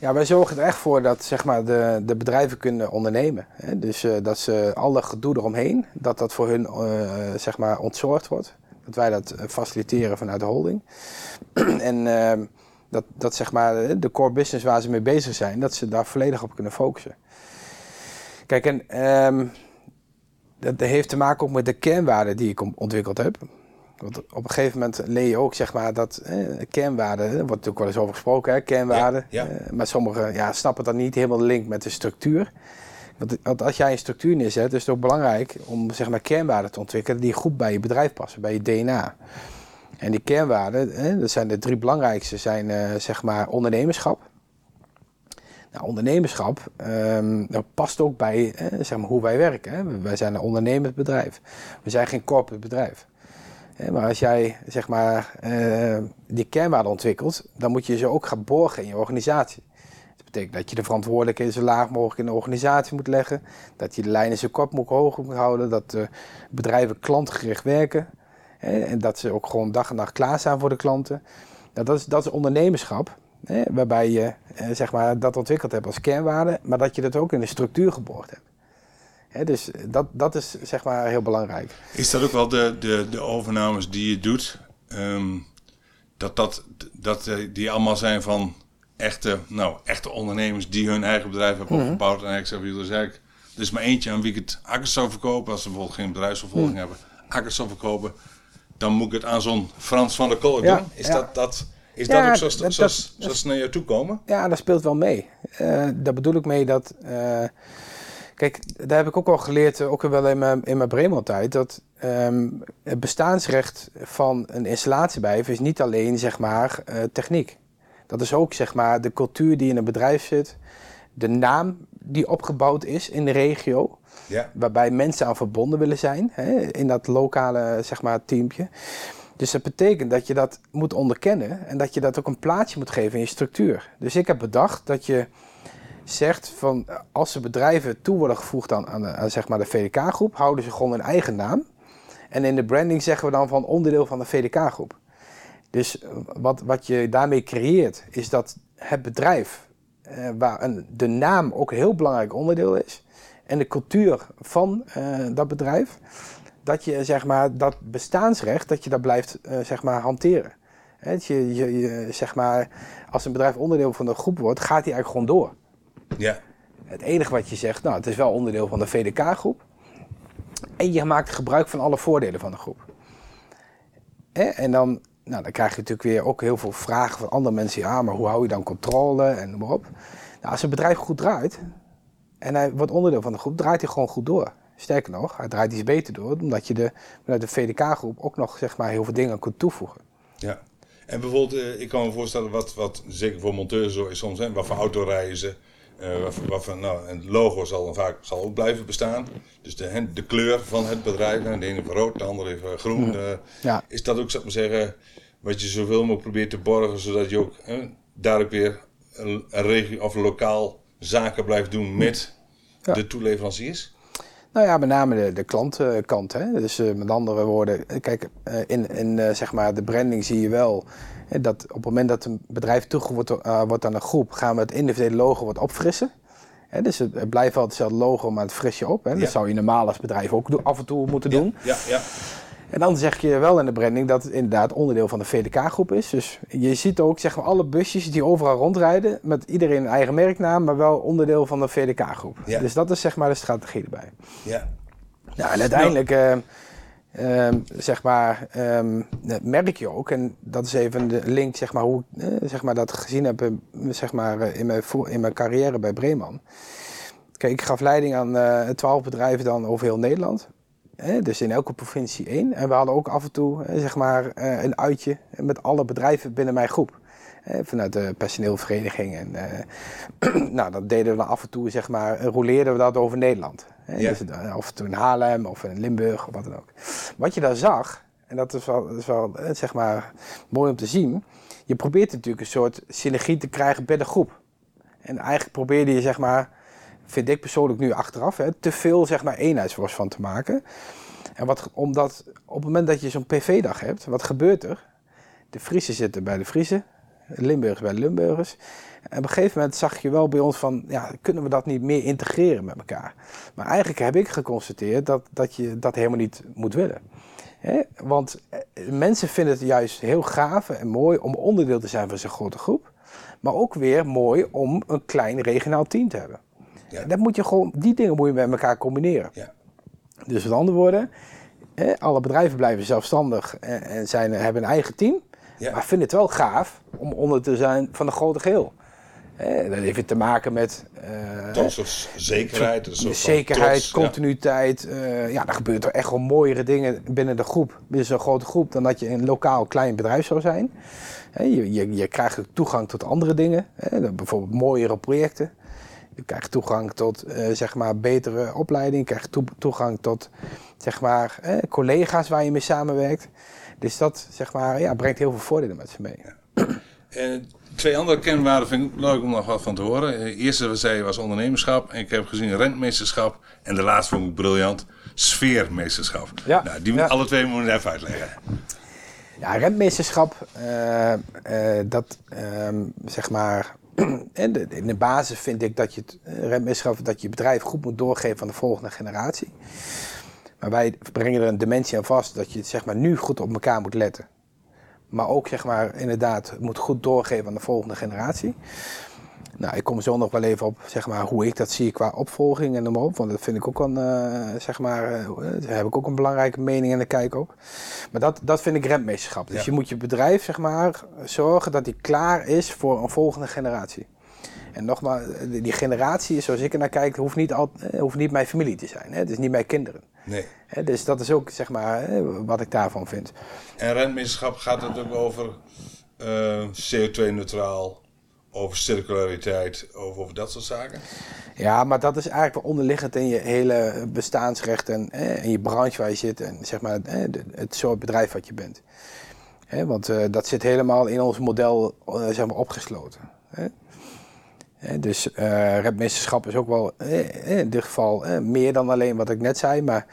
Ja, wij zorgen er echt voor dat zeg maar, de, de bedrijven kunnen ondernemen. Hè? Dus eh, dat ze alle gedoe eromheen, dat dat voor hun eh, zeg maar ontzorgd wordt. Dat wij dat eh, faciliteren vanuit de holding. [clears throat] en ehm, dat, dat zeg maar de core business waar ze mee bezig zijn, dat ze daar volledig op kunnen focussen. Kijk, en ehm, dat heeft te maken ook met de kernwaarden die ik ontwikkeld heb. Want op een gegeven moment leer je ook zeg maar, dat eh, kernwaarden, er wordt natuurlijk wel eens over gesproken, hè, kernwaarden. Ja, ja. Eh, maar sommigen ja, snappen dan niet helemaal de link met de structuur. Want, als jij een structuur neerzet, is het ook belangrijk om zeg maar, kernwaarden te ontwikkelen die goed bij je bedrijf passen, bij je DNA. En die kernwaarden, dat zijn de drie belangrijkste, zijn eh, zeg maar ondernemerschap. Nou, ondernemerschap ehm, dat past ook bij eh, zeg maar, hoe wij werken. Hè. Wij zijn een ondernemend bedrijf. We zijn geen corporate bedrijf. Maar als jij zeg maar, eh, die kernwaarden ontwikkelt, dan moet je ze ook gaan borgen in je organisatie. Dat betekent dat je de verantwoordelijkheden zo laag mogelijk in de organisatie moet leggen. Dat je de lijnen zo kort mogelijk hoog moet houden. Dat de bedrijven klantgericht werken. Hè, en dat ze ook gewoon dag en nacht klaarstaan voor de klanten. Nou, dat, is, dat is ondernemerschap. Hè, waarbij je eh, zeg maar, dat ontwikkeld hebt als kernwaarde. Maar dat je dat ook in de structuur geborgd hebt. Dus dat, dat is zeg maar heel belangrijk. Is dat ook wel de, de, de overnames die je doet? Ehm, dat, dat, dat eh, die allemaal zijn van echte, nou, echte ondernemers die hun eigen bedrijf hebben Mhm. opgebouwd. En zeggen, dus eigenlijk, er is maar eentje aan wie ik het akkers zou verkopen. Als ze bijvoorbeeld geen bedrijfsvervolging Mhm. hebben, akkers zou verkopen. Dan moet ik het aan zo'n Frans van der Kolk Ja, doen. Is, ja. dat, dat, is Ja, dat ook zoals, dat- zoals, dat- ze naar jou toe komen? Ja, dat speelt wel mee. Eh, daar bedoel ik mee dat. eh, kijk, daar heb ik ook al geleerd, eh, ook wel in mijn, in mijn Bremen-tijd, dat ehm, het bestaansrecht van een installatiebedrijf is niet alleen zeg maar eh, techniek. Dat is ook zeg maar de cultuur die in een bedrijf zit, de naam die opgebouwd is in de regio, Ja. waarbij mensen aan verbonden willen zijn hè, in dat lokale zeg maar, teampje. Dus dat betekent dat je dat moet onderkennen en dat je dat ook een plaatsje moet geven in je structuur. Dus ik heb bedacht dat je zegt van als de bedrijven toe worden gevoegd aan, aan, zeg maar de VDK-groep, houden ze gewoon hun eigen naam. En in de branding zeggen we dan van onderdeel van de VDK-groep. Dus eh, wat, wat je daarmee creëert, is dat het bedrijf, eh, waar een, de naam ook een heel belangrijk onderdeel is, en de cultuur van eh, dat bedrijf, dat je zeg maar dat bestaansrecht, dat je dat blijft eh, zeg maar hanteren. Je, je, zeg maar, als een bedrijf onderdeel van de groep wordt, gaat die eigenlijk gewoon door. Ja. Het enige wat je zegt, nou, het is wel onderdeel van de VDK-groep. En je maakt gebruik van alle voordelen van de groep. En dan, nou, dan krijg je natuurlijk weer ook heel veel vragen van andere mensen. Ja, maar hoe hou je dan controle en noem maar op. Nou, als een bedrijf goed draait en hij wordt onderdeel van de groep, draait hij gewoon goed door. Sterker nog, hij draait iets beter door, omdat je de, vanuit de VDK-groep ook nog zeg maar, heel veel dingen kunt toevoegen. Ja. En bijvoorbeeld, eh, ik kan me voorstellen wat, wat zeker voor monteurs zo is soms, hè, wat voor auto rijden ze. Eh, wat voor, wat voor, nou, en het logo zal dan vaak zal ook blijven bestaan. Dus de, de kleur van het bedrijf, de ene heeft rood, de andere heeft eh, groen. eh, Ja. Is dat ook, zou ik maar zeggen, wat je zoveel mogelijk probeert te borgen, zodat je ook hè, daar ook weer een, een regio of lokaal zaken blijft doen met Ja. de toeleveranciers? Nou ja, met name de, de klantkant. Hè? Dus eh, met andere woorden, eh, kijk, eh, in, in eh, zeg maar de branding zie je wel dat op het moment dat een bedrijf toegevoegd wordt, eh, wordt aan een groep, gaan we het individuele logo wat opfrissen. Hè, dus het, het blijft wel hetzelfde logo, maar het fris je op. Hè? Ja. Dat zou je normaal als bedrijf ook af en toe moeten doen. Ja, ja. En dan zeg je wel in de branding dat het inderdaad onderdeel van de VDK-groep is. Dus je ziet ook zeg maar, alle busjes die overal rondrijden met iedereen een eigen merknaam, maar wel onderdeel van de VDK-groep. Ja. Dus dat is zeg maar de strategie erbij. ja. Nou, en uiteindelijk eh, ehm, zeg maar, ehm, merk je ook, en dat is even de link zeg maar, hoe ik eh, zeg maar, dat gezien heb eh, zeg maar, eh, in, mijn, in mijn carrière bij Breeman. Kijk, ik gaf leiding aan twaalf bedrijven dan over heel Nederland. Dus in elke provincie één. En we hadden ook af en toe zeg maar, een uitje met alle bedrijven binnen mijn groep. Vanuit de personeelvereniging. En, [clears throat] nou, dat deden we dan af en toe, zeg maar, rolleerden we dat over Nederland. Hè? Dus, of het in Haarlem of in Limburg of wat dan ook. Wat je daar zag, en dat is wel, dat is wel zeg maar, mooi om te zien. Je probeert natuurlijk een soort synergie te krijgen bij de groep. En eigenlijk probeerde je, zeg maar, vind ik persoonlijk nu achteraf, hè, te veel zeg maar, eenheidsworst van te maken. En wat, omdat op het moment dat je zo'n PV-dag hebt, wat gebeurt er? De Friese zitten bij de Friese, de Limburgers bij Limburgers. En op een gegeven moment zag je wel bij ons van, ja, kunnen we dat niet meer integreren met elkaar? Maar eigenlijk heb ik geconstateerd dat, dat je dat helemaal niet moet willen. Want eh, mensen vinden het juist heel gaaf en mooi om onderdeel te zijn van zo'n grote groep. Maar ook weer mooi om een klein regionaal team te hebben. Ja. Dat moet je gewoon, die dingen moet je met elkaar combineren. Ja. Dus met andere woorden, alle bedrijven blijven zelfstandig en, zijn, hebben een eigen team. Maar vinden het wel gaaf om onder te zijn van een grote geheel. dat heeft te maken met... Uh, zekerheid. Een soort zekerheid, continuïteit. Ja. Uh, ja, dan gebeurt er echt wel mooiere dingen binnen de groep. Binnen zo'n grote groep dan dat je een lokaal klein bedrijf zou zijn. je, je, je krijgt toegang tot andere dingen. bijvoorbeeld mooiere projecten. Je krijgt toegang tot uh, zeg maar betere opleiding. Je krijgt toegang tot zeg maar, eh, collega's waar je mee samenwerkt. Dus dat zeg maar, ja, brengt heel veel voordelen met zich mee. Twee andere kenwaarden vind ik leuk om nog wat van te horen. De eerste wat zei was ondernemerschap. En ik heb gezien rentmeesterschap. En de laatste vond ik briljant. Sfeermeesterschap. Ja. Nou, die ja. alle twee moeten we even uitleggen. Ja, rentmeesterschap, uh, uh, dat uh, zeg maar en [clears throat] de, in de basis vind ik dat je het rentmeesterschap, dat je bedrijf goed moet doorgeven aan de volgende generatie. Maar wij brengen er een dimensie aan vast dat je zeg maar, nu goed op elkaar moet letten. Maar ook zeg maar, inderdaad moet goed doorgeven aan de volgende generatie. Nou, ik kom zo nog wel even op zeg maar, hoe ik dat zie qua opvolging en op. Want dat vind ik ook een, uh, zeg maar, uh, daar heb ik ook een belangrijke mening en de kijk op. Maar dat, dat vind ik rentmeesterschap. Dus je moet je bedrijf zeg maar, zorgen dat die klaar is voor een volgende generatie. En nogmaals, die generatie, zoals ik er naar kijk, hoeft niet, al, eh, hoeft niet mijn familie te zijn. Hè? Het is niet mijn kinderen. Nee. Dus dat is ook zeg maar, wat ik daarvan vind. En rentmeesterschap gaat het ook over uh, CO2-neutraal, over circulariteit, over, over, dat soort zaken? Ja, maar dat is eigenlijk wel onderliggend in je hele bestaansrecht en in je branche waar je zit en zeg maar het soort bedrijf wat je bent. want uh, dat zit helemaal in ons model uh, zeg maar opgesloten. Dus uh, repmeesterschap is ook wel in dit geval meer dan alleen wat ik net zei, maar,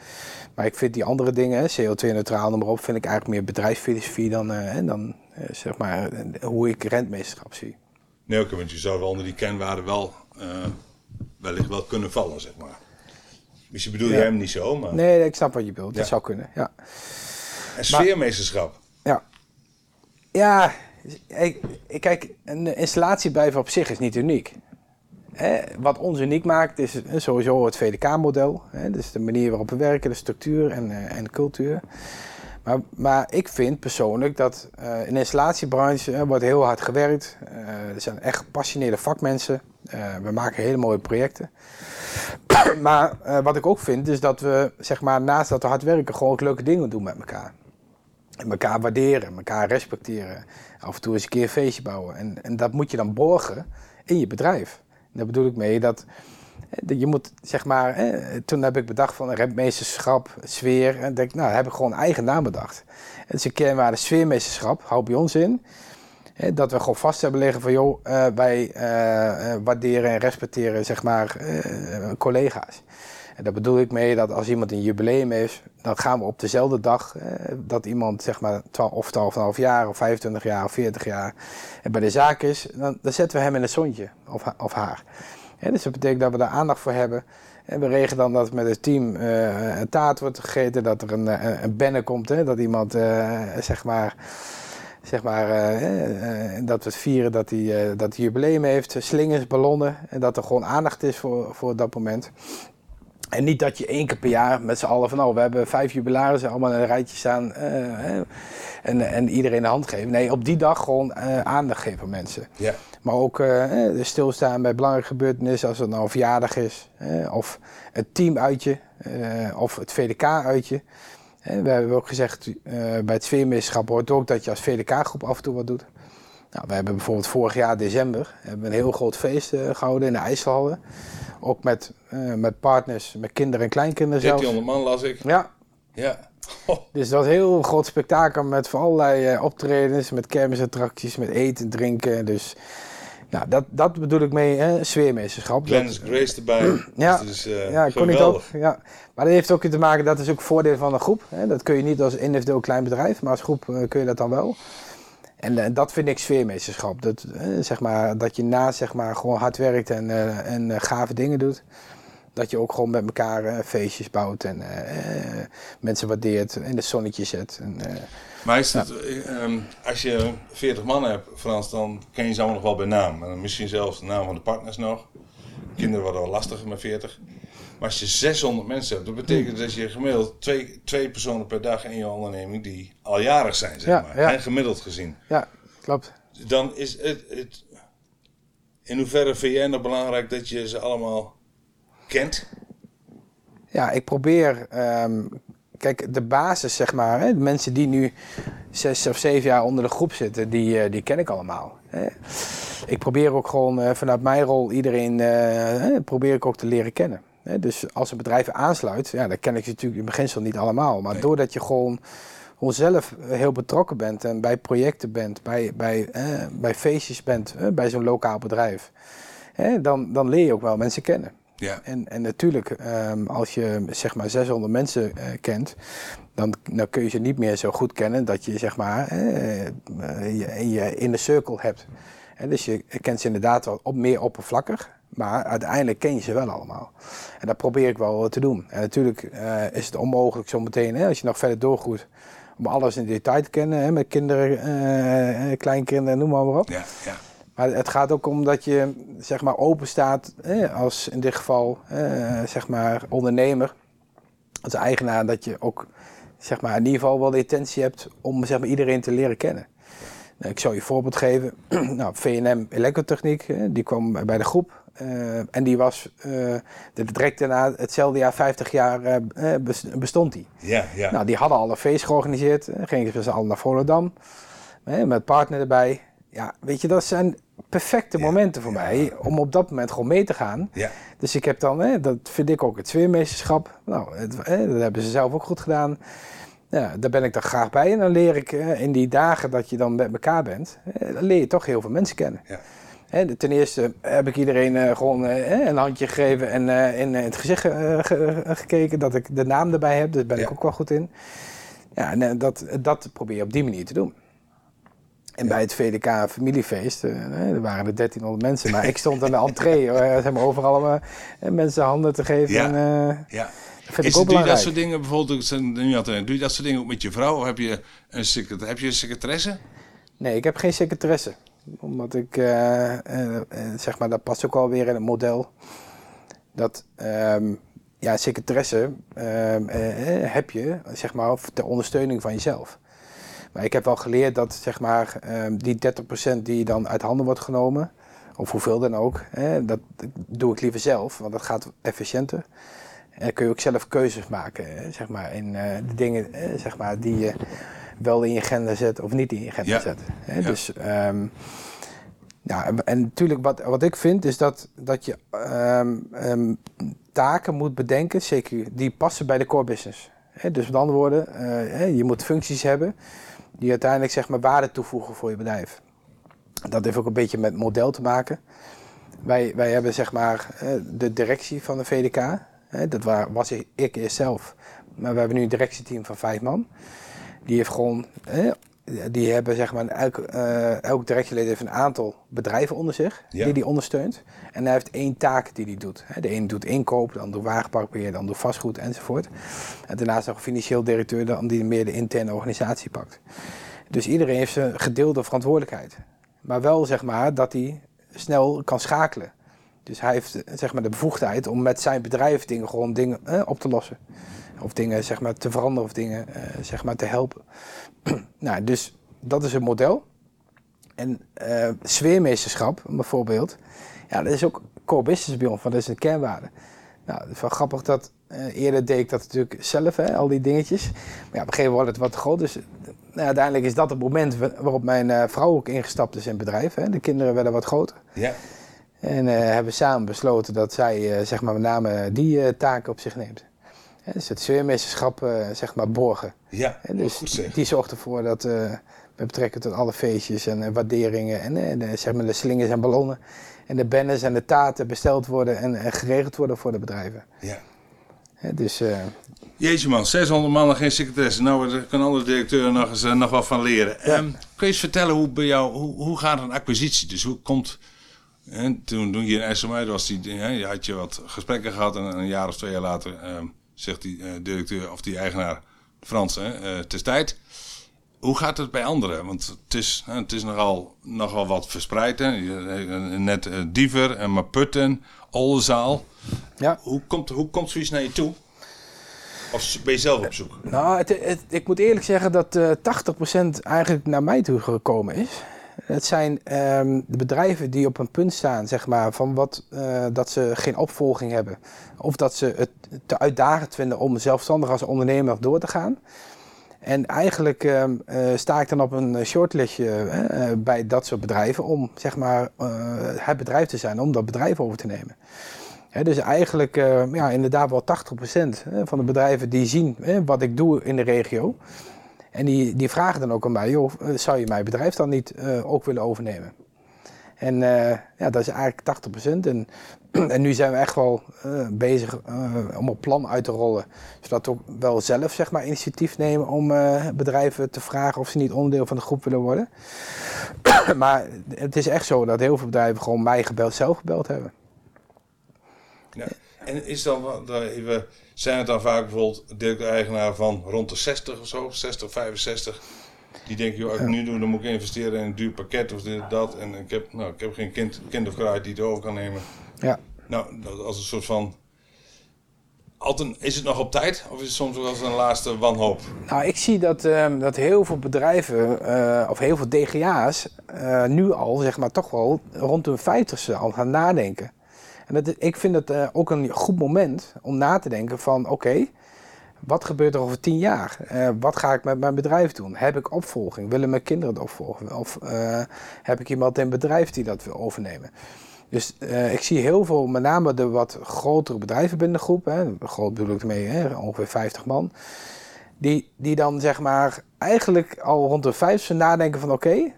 maar ik vind die andere dingen, CO2-neutraal, noem maar op, vind ik eigenlijk meer bedrijfsfilosofie dan, dan zeg maar hoe ik rentmeesterschap zie. Nee, oké, want je zou wel onder die kenwaarden wel wellicht wel kunnen vallen, zeg maar. Misschien bedoel je hem niet zo, maar... Nee, ik snap wat je bedoelt. Dat zou kunnen, ja. En sfeermeesterschap? ja. Ja, ik, ik, kijk, een installatiebedrijf op zich is niet uniek. Hè, wat ons uniek maakt is sowieso het VDK-model. Dus de manier waarop we werken, de structuur en, uh, en de cultuur. Maar, maar ik vind persoonlijk dat uh, in de installatiebranche wordt heel hard gewerkt. Uh, er zijn echt gepassioneerde vakmensen. we maken hele mooie projecten. [clears throat] maar wat ik ook vind is dat we, zeg maar, naast dat we hard werken, gewoon ook leuke dingen doen met elkaar. En elkaar waarderen, elkaar respecteren. Af en toe eens een keer een feestje bouwen. En, en dat moet je dan borgen in je bedrijf. En daar bedoel ik mee dat je moet, zeg maar, hè, toen heb ik bedacht van rentmeesterschap, sfeer. En denk, nou, heb ik gewoon eigen naam bedacht. Het is een kernwaarde sfeermeesterschap, houdt bij ons in. Hè, dat we gewoon vast hebben liggen van, joh, wij waarderen en respecteren, zeg maar, collega's. En daar bedoel ik mee dat als iemand een jubileum heeft, dan gaan we op dezelfde dag dat iemand zeg maar 12 of 12,5 jaar of 25 jaar of 40 jaar bij de zaak is, dan, dan zetten we hem in een zonnetje of, of haar dus dat betekent dat we daar aandacht voor hebben. En we regelen dan dat met het team uh, een taart wordt gegeten, dat er een, eh, een, een komt, hè, dat iemand zeg maar, zeg maar uh, dat we het vieren dat hij dat hij jubileum heeft, slingers, ballonnen, en dat er gewoon aandacht is voor, voor dat moment. En niet dat je één keer per jaar met z'n allen van, oh, we hebben vijf jubilarissen allemaal in een rijtje staan uh, en, en iedereen de hand geven. Nee, op die dag gewoon uh, aandacht geven aan mensen. Ja. Maar ook uh, stilstaan bij belangrijke gebeurtenissen, als het nou een verjaardag is, of het teamuitje, of het VDK-uitje. we hebben ook gezegd, bij het sfeermeesterschap hoort ook dat je als VDK-groep af en toe wat doet. Nou, we hebben bijvoorbeeld vorig jaar december hebben een heel groot feest uh, gehouden in de IJsselhallen. Ook met, uh, met partners, met kinderen en kleinkinderen zelfs. 1300 man las ik. Ja. Ja. [laughs] Oh. Dus dat was een heel groot spektakel met voor allerlei uh, optredens, met kermisattracties, met eten, drinken. Dus nou, dat, dat bedoel ik mee, hè, sfeermeesterschap. Glennis Grace erbij. [clears throat] ja, dus, uh, ja kon ik ook. Ja. Maar dat heeft ook te maken, dat is ook voordeel van een groep. Hè. Dat kun je niet als individueel klein bedrijf, maar als groep uh, kun je dat dan wel. En uh, dat vind ik sfeermeesterschap. Dat, zeg maar, dat je naast zeg maar, gewoon hard werkt en, en gave dingen doet. Dat je ook gewoon met elkaar feestjes bouwt en mensen waardeert en de zonnetje zet. En, maar is het, um, als je 40 man hebt, Frans, dan ken je ze allemaal nog wel bij naam. En misschien zelfs de naam van de partners nog. Kinderen worden wel lastiger met 40. Maar als je 600 mensen hebt, dat betekent dat je gemiddeld twee, twee personen per dag in je onderneming die al jarig zijn, zeg ja, maar. Ja. En gemiddeld gezien. Ja, klopt. Dan is het, het, In hoeverre vind jij nog belangrijk dat je ze allemaal kent? Ja, ik probeer um, kijk, de basis, zeg maar, hè, de mensen die nu zes of zeven jaar onder de groep zitten, die, uh, die ken ik allemaal. Hè. Ik probeer ook gewoon uh, vanuit mijn rol iedereen, uh, probeer ik ook te leren kennen. Dus als een bedrijf aansluit, ja, dan ken ik ze natuurlijk in beginsel niet allemaal. Maar nee. doordat je gewoon, gewoon zelf heel betrokken bent en bij projecten bent, bij, bij, bij feestjes bent, bij zo'n lokaal bedrijf, dan, dan leer je ook wel mensen kennen. Ja. En, en natuurlijk, um, als je zeg maar 600 mensen uh, kent, dan, dan kun je ze niet meer zo goed kennen dat je zeg maar uh, je, je in de cirkel hebt. En dus je kent ze inderdaad wel op, meer oppervlakkig, maar uiteindelijk ken je ze wel allemaal. En dat probeer ik wel te doen. En natuurlijk uh, is het onmogelijk zometeen, hè, als je nog verder doorgroeit, om alles in detail te kennen, hè, met kinderen, kleinkinderen, noem maar, maar op. Ja, ja. Maar het gaat ook om dat je zeg maar open staat eh, als in dit geval eh, zeg maar ondernemer, als eigenaar, dat je ook zeg maar in ieder geval wel de intentie hebt om zeg maar iedereen te leren kennen. Nou, ik zal je een voorbeeld geven. [clears throat] nou, VNM Elektrotechniek, eh, die kwam bij de groep uh, en die was uh, direct daarna hetzelfde jaar, 50 jaar uh, bestond die. Ja, ja. Nou, die hadden al een feest georganiseerd, gingen ze al naar Volendam, met partner erbij. Ja, weet je, dat zijn perfecte momenten voor mij om op dat moment gewoon mee te gaan. Ja. Dus ik heb dan, hè, dat vind ik ook het sfeermeesterschap. Nou, het, hè, dat hebben ze zelf ook goed gedaan. Ja, daar ben ik dan graag bij. En dan leer ik eh, in die dagen dat je dan met elkaar bent, eh, dan leer je toch heel veel mensen kennen. Ja. Ten eerste heb ik iedereen uh, gewoon een handje gegeven en in het gezicht ge gekeken dat ik de naam erbij heb. Daar ben Ja. ik ook wel goed in. Ja, en dat, dat probeer je op die manier te doen. En bij het VDK familiefeest, er waren er 1300 mensen, maar ik stond aan de entree, [laughs] zeg maar, overal mensen handen te geven. Ja. En, Ja. vind Is, ik ook doe je dat soort dingen bijvoorbeeld, nu had er- doe je dat soort dingen ook met je vrouw? Of heb je een, heb je een secretaresse? Nee, ik heb geen secretaresse. Omdat ik, eh, eh, eh, zeg maar, dat past ook alweer in het model. Dat, ehm, ja, secretaresse ehm, eh, eh, heb je, zeg maar, ter ondersteuning van jezelf. Maar ik heb wel geleerd dat, zeg maar, ehm, die 30% die dan uit handen wordt genomen, of hoeveel dan ook, dat doe ik liever zelf, want dat gaat efficiënter. En dan kun je ook zelf keuzes maken, zeg maar, in de dingen, zeg maar, die je wel in je agenda zet of niet in je agenda Ja. zet. Hè? Ja. Dus, ehm, ja, en- en natuurlijk wat, wat ik vind is dat, dat je ehm, ehm, taken moet bedenken, zeker die passen bij de core business. Hè? Dus met andere woorden, eh, hè, je moet functies hebben die uiteindelijk zeg maar, waarde toevoegen voor je bedrijf. Dat heeft ook een beetje met model te maken. Wij, wij hebben zeg maar de directie van de VDK. Dat wa- was ik eerst zelf. Maar we hebben nu een directieteam van vijf man. Die heeft gewoon, die hebben zeg maar, elk, eh, elk directielid heeft een aantal bedrijven onder zich Ja. die die ondersteunt. En hij heeft één taak die hij doet. De een doet inkoop, dan doet wagenparkbeheer, dan doet vastgoed enzovoort. En daarnaast nog een financieel directeur dan die meer de interne organisatie pakt. Dus iedereen heeft zijn gedeelde verantwoordelijkheid. Maar wel zeg maar dat hij snel kan schakelen. Dus hij heeft eh, zeg maar de bevoegdheid om met zijn bedrijf dingen gewoon dingen eh, op te lossen. Of dingen zeg maar te veranderen of dingen eh, zeg maar te helpen. [clears throat] nou, dus dat is een model. En eh sfeermeesterschap, bijvoorbeeld. Ja, dat is ook core business bij ons, want dat is een kernwaarde. Nou, het is wel grappig dat eh, eerder deed ik dat natuurlijk zelf, hè, al die dingetjes. Maar ja, op een gegeven moment wordt het wat groot. Dus nou, uiteindelijk is dat het moment waarop mijn uh, vrouw ook ingestapt is in het bedrijf. Hè. De kinderen werden wat groter. Ja. En uh, hebben samen besloten dat zij zeg maar met name die taken op zich neemt. dus het sfeermeesterschap zeg maar borgen. Ja, dus goed die zorgt ervoor dat met betrekking tot alle feestjes en waarderingen en de, zeg maar de slingers en ballonnen en de banners en de taarten besteld worden en, en geregeld worden voor de bedrijven. Ja. dus, Jeetje man, 600 mannen geen secretaresse. Nou, daar kan alle directeur nog eens uh, nog wat van leren. Ja. Um, kun je eens vertellen hoe bij jou, hoe, hoe gaat een acquisitie? Dus hoe komt, hè, toen, toen je in SMI was, die, hè, had je wat gesprekken gehad en een jaar of twee jaar later um, zegt die uh, directeur of die eigenaar, Frans, hè, uh, het is tijd. Hoe gaat het bij anderen? Want het is, hè, het is nogal, nogal wat verspreid. Hè? Net Diever en Maputten, Oldenzaal. Ja. Hoe, komt, hoe komt zoiets naar je toe? Of ben je zelf op zoek? Nou, het, ik moet eerlijk zeggen dat uh, 80% eigenlijk naar mij toe gekomen is. Het zijn um, de bedrijven die op een punt staan, zeg maar, van wat, uh, dat ze geen opvolging hebben. Of dat ze het te uitdagend vinden om zelfstandig als ondernemer door te gaan. En eigenlijk uh, sta ik dan op een shortlistje uh, bij dat soort bedrijven om zeg maar, het bedrijf te zijn, om dat bedrijf over te nemen dus eigenlijk uh, ja, inderdaad wel 80% van de bedrijven die zien wat ik doe in de regio. En die, die vragen dan ook aan mij, joh, eh, zou je mijn bedrijf dan niet uh, ook willen overnemen? En uh, ja, dat is eigenlijk 80%. En, [clears throat] en nu zijn we echt wel bezig om een plan uit te rollen. Zodat we ook wel zelf zeg maar, initiatief nemen om bedrijven te vragen of ze niet onderdeel van de groep willen worden. [clears throat] maar het is echt zo dat heel veel bedrijven gewoon mij gebeld, zelf gebeld hebben. Ja. En is dan, we zijn het dan vaak bijvoorbeeld directeur-eigenaar van rond de 60 of zo, 60, 65. Die denken, joh, als ik nu doe, dan moet ik investeren in een duur pakket of dit dat. En ik heb, nou, ik heb geen kind, kind of kraai die het over kan nemen. Ja. Nou, als een soort van... Altijd, is het nog op tijd of is het soms wel als een laatste wanhoop? Nou, ik zie dat, uh, dat heel veel bedrijven, uh, of heel veel DGA's, uh, nu al, zeg maar, toch wel rond hun vijftigste al gaan nadenken. En dat, ik vind het uh, ook een goed moment om na te denken van oké, wat gebeurt er over tien jaar? Uh, wat ga ik met mijn bedrijf doen? Heb ik opvolging? Willen mijn kinderen het opvolgen? Of uh, heb ik iemand in het bedrijf die dat wil overnemen? Dus ik zie heel veel, met name de wat grotere bedrijven binnen de groep, hè, groot bedoel ik ermee, ongeveer 50 man, die, die dan zeg maar eigenlijk al rond de vijfste nadenken van oké,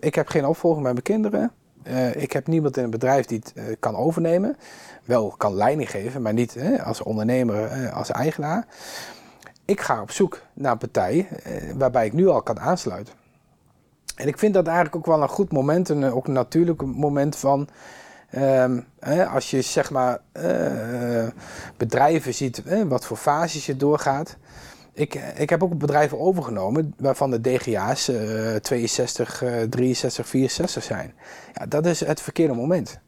ik heb geen opvolging met mijn kinderen. Uh, ik heb niemand in het bedrijf die het uh, kan overnemen. Wel kan leiding geven, maar niet uh, als ondernemer, als eigenaar. Ik ga op zoek naar een partij waarbij ik nu al kan aansluiten. En ik vind dat eigenlijk ook wel een goed moment, en ook een natuurlijk moment van. Ehm, als je zeg maar bedrijven ziet, wat voor fases je doorgaat. Ik, ik heb ook bedrijven overgenomen waarvan de DGA's uh, 62, uh, 63, 64 zijn. Ja, dat is het verkeerde moment,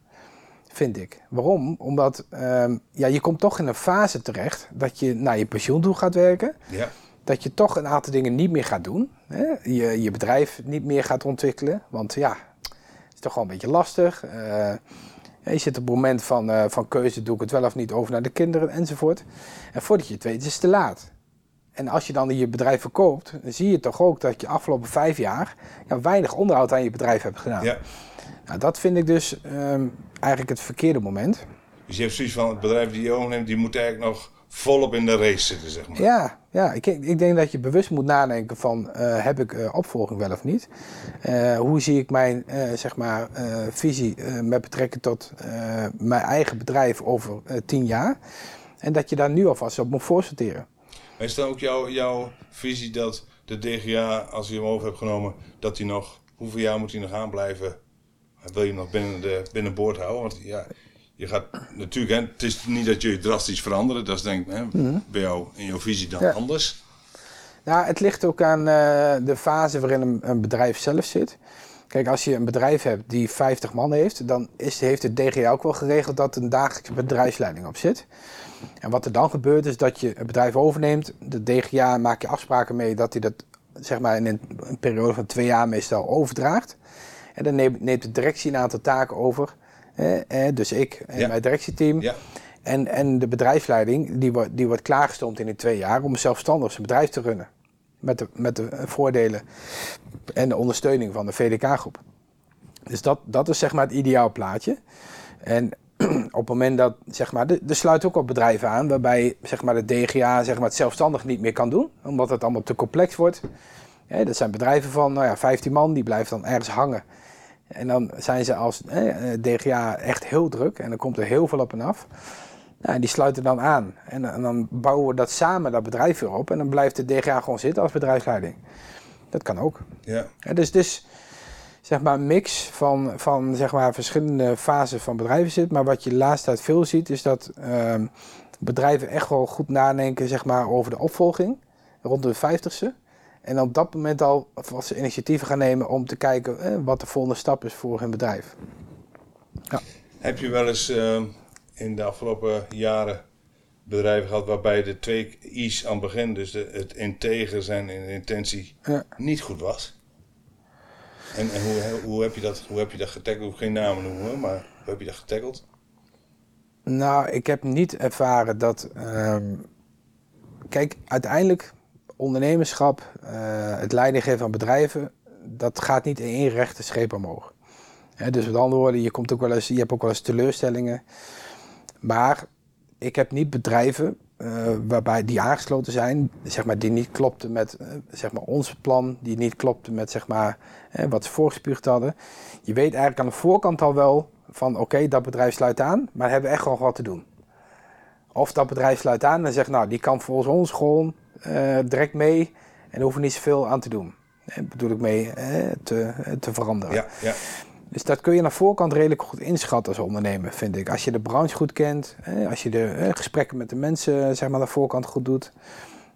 vind ik. Waarom? Omdat um, ja, je komt toch in een fase terecht dat je naar je pensioen toe gaat werken. Ja. Dat je toch een aantal dingen niet meer gaat doen. Hè? Je, je bedrijf niet meer gaat ontwikkelen. Want ja, het is toch wel een beetje lastig. Uh, je zit op het moment van, uh, van keuze, doe ik het wel of niet over naar de kinderen enzovoort. En voordat je het weet, is het te laat. En als je dan je bedrijf verkoopt, dan zie je toch ook dat je afgelopen vijf jaar ja, weinig onderhoud aan je bedrijf hebt gedaan. Ja. Nou, dat vind ik dus um, eigenlijk het verkeerde moment. Dus je hebt zoiets van het bedrijf die je overneemt, die moet eigenlijk nog volop in de race zitten, zeg maar. Ja, ja ik, ik denk dat je bewust moet nadenken van uh, heb ik uh, opvolging wel of niet? Uh, hoe zie ik mijn zeg maar, visie met betrekking tot mijn eigen bedrijf over tien jaar? En dat je daar nu alvast op moet voorsorteren. Maar is dan ook jouw, jouw visie dat de DGA, als je hem over hebt genomen, dat hij nog, hoeveel jaar moet hij nog aanblijven? Wil je hem nog binnen, de, binnen boord houden? Want ja, je gaat natuurlijk, hè, het is niet dat jullie drastisch veranderen, dat is denk ik hè, mm-hmm. bij jou in jouw visie dan ja. anders. Nou, het ligt ook aan uh, de fase waarin een, een, bedrijf zelf zit. Kijk, als je een bedrijf hebt die 50 man heeft, dan is, heeft het DGA ook wel geregeld dat een dagelijkse bedrijfsleiding op zit. En wat er dan gebeurt is dat je het bedrijf overneemt. De DGA maakt je afspraken mee dat hij dat zeg maar in een, een periode van twee jaar meestal overdraagt. En dan neemt, neemt de directie een aantal taken over. Eh, eh, dus ik en Ja. mijn directieteam. Ja. En, en de bedrijfsleiding die wordt, die wordt klaargestoomd in die twee jaar om zelfstandig zijn bedrijf te runnen. Met de, met de voordelen en de ondersteuning van de VDK-groep. Dus dat, dat is zeg maar het ideaal plaatje. En [clears throat] op het moment dat, zeg maar, er sluit ook op bedrijven aan waarbij zeg maar, de DGA zeg maar, het zelfstandig niet meer kan doen, omdat het allemaal te complex wordt. Dat zijn bedrijven van nou ja, 15 man, die blijven dan ergens hangen. En dan zijn ze als DGA echt heel druk en dan komt er heel veel op en af. Nou, en die sluiten dan aan. En, en, dan bouwen we dat samen, dat bedrijf weer op. En dan blijft de DGA gewoon zitten als bedrijfsleiding. Dat kan ook. Ja. ja dus, dus zeg maar een mix van, van zeg maar verschillende fasen van bedrijven zit. Maar wat je de laatste tijd veel ziet, is dat uh, bedrijven echt wel goed nadenken zeg maar, over de opvolging rond de 50ste. En op dat moment al als ze initiatieven gaan nemen om te kijken eh, wat de volgende stap is voor hun bedrijf. Ja. Heb je wel eens uh, in de afgelopen jaren bedrijven gehad waarbij de twee I's aan het begin, dus de, het integer zijn de intentie, ja. niet goed was? En, en hoe, hoe, heb je dat, hoe heb je dat getackled? Ik hoef geen namen noemen, maar hoe heb je dat getackled? Nou, ik heb niet ervaren dat. Um, kijk, uiteindelijk ondernemerschap, uh, het leidinggeven van bedrijven, dat gaat niet in één rechte scheep omhoog. dus met andere woorden, je, komt ook wel eens, je hebt ook wel eens teleurstellingen. Maar ik heb niet bedrijven uh, waarbij die aangesloten zijn, zeg maar, die niet klopten met uh, zeg maar ons plan, die niet klopten met zeg maar, uh, wat ze voorgespuugd hadden. Je weet eigenlijk aan de voorkant al wel van oké, dat bedrijf sluit aan, maar hebben echt gewoon wat te doen. Of dat bedrijf sluit aan en zegt nou, die kan volgens ons gewoon direct mee en hoeven niet zoveel aan te doen. Bedoel ik mee te, te veranderen. Ja, ja. Dus dat kun je naar voorkant redelijk goed inschatten als ondernemer, vind ik. Als je de branche goed kent, als je de gesprekken met de mensen zeg maar, naar voorkant goed doet,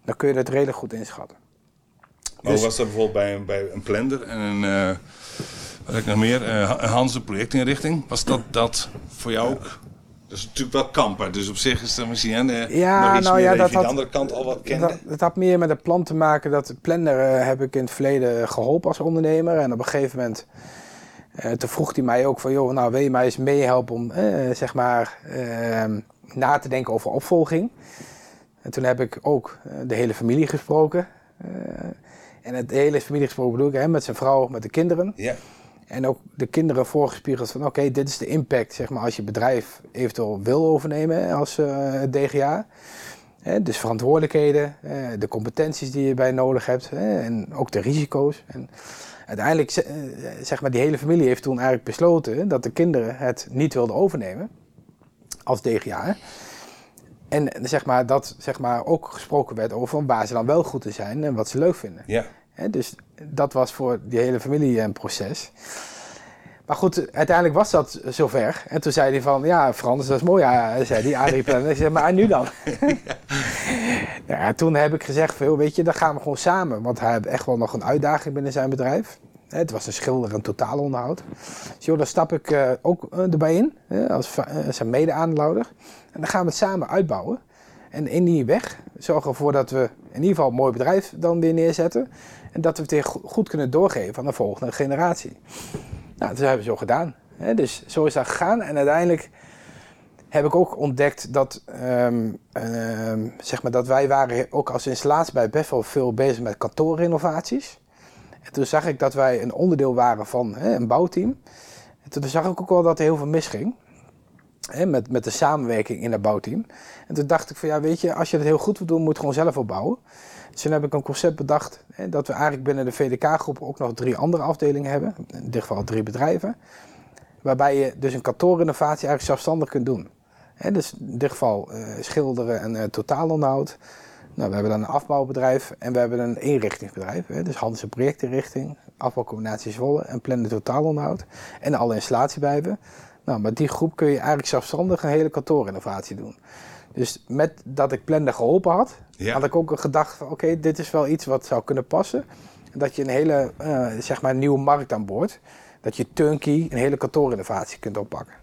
dan kun je dat redelijk goed inschatten. Maar dus, hoe was dat bijvoorbeeld bij een, bij een Blender en een, uh, wat ik nog meer, uh, Hans de projectinrichting? Was dat, dat voor jou ook? Dat is natuurlijk wel kampen, dus op zich is dat misschien ja, nog iets nou, meer ja, dat je had, de andere kant al wat kende. Dat, dat, had meer met het plan te maken dat Blender uh, heb ik in het verleden geholpen als ondernemer. En op een gegeven moment uh, toen vroeg hij mij ook van, joh, nou wil je mij eens meehelpen om, uh, zeg maar, uh, na te denken over opvolging. En toen heb ik ook de hele familie gesproken. en het hele familie gesproken bedoel ik, hè, met zijn vrouw, met de kinderen. Ja. En ook de kinderen voorgespiegeld van, oké, dit is de impact, zeg maar, als je bedrijf eventueel wil overnemen als DGA. dus verantwoordelijkheden, de competenties die je bij nodig hebt en ook de risico's. En, uiteindelijk, eh, zeg maar, die hele familie heeft toen eigenlijk besloten dat de kinderen het niet wilden overnemen als DGA. En zeg maar, dat zeg maar, ook gesproken werd over waar ze dan wel goed in zijn en wat ze leuk vinden. Ja. dus dat was voor die hele familie een proces. Maar goed, uiteindelijk was dat zover. En toen zei hij van, ja Frans, dat is mooi, ja, zei die Arie En ik zei, maar nu dan? [laughs] ja, toen heb ik gezegd, weet je, dan gaan we gewoon samen. Want hij heeft echt wel nog een uitdaging binnen zijn bedrijf. Het was een schilder en totaalonderhoud. Dus joh, daar stap ik uh, ook uh, erbij in, uh, als zijn mede-aandeelhouder. En dan gaan we het samen uitbouwen. En in die weg zorgen we ervoor dat we in ieder geval een mooi bedrijf dan weer neerzetten. En dat we het weer goed kunnen doorgeven aan de volgende generatie. Nou, dat hebben we zo gedaan. Hè? Dus zo is dat gegaan. En uiteindelijk heb ik ook ontdekt dat, um, um, zeg maar dat wij waren ook als installatie bij best wel veel bezig met kantoorrenovaties. En toen zag ik dat wij een onderdeel waren van hè, een bouwteam. En toen zag ik ook wel dat er heel veel misging. Hè, met, met de samenwerking in dat bouwteam. En toen dacht ik van ja, weet je, als je het heel goed wil doen, moet je gewoon zelf opbouwen. Toen heb ik een concept bedacht hè, dat we eigenlijk binnen de VDK-groep ook nog drie andere afdelingen hebben. In dit geval drie bedrijven. Waarbij je dus een kantoorinnovatie eigenlijk zelfstandig kunt doen. Hè, dus in dit geval uh, schilderen en uh, totaalonderhoud. Nou, we hebben dan een afbouwbedrijf en we hebben een inrichtingsbedrijf. Hè, dus handels- en projectinrichting, afbouwcombinatie Zwolle en plannen totaalonderhoud. En alle installatie bij hebben. Nou, met die groep kun je eigenlijk zelfstandig een hele kantoorinnovatie doen. Dus met dat ik Blender geholpen had, ja. had ik ook een gedachte van oké, dit is wel iets wat zou kunnen passen. Dat je een hele uh, zeg maar nieuwe markt aan boord. Dat je turnkey een hele kantoorinnovatie kunt oppakken.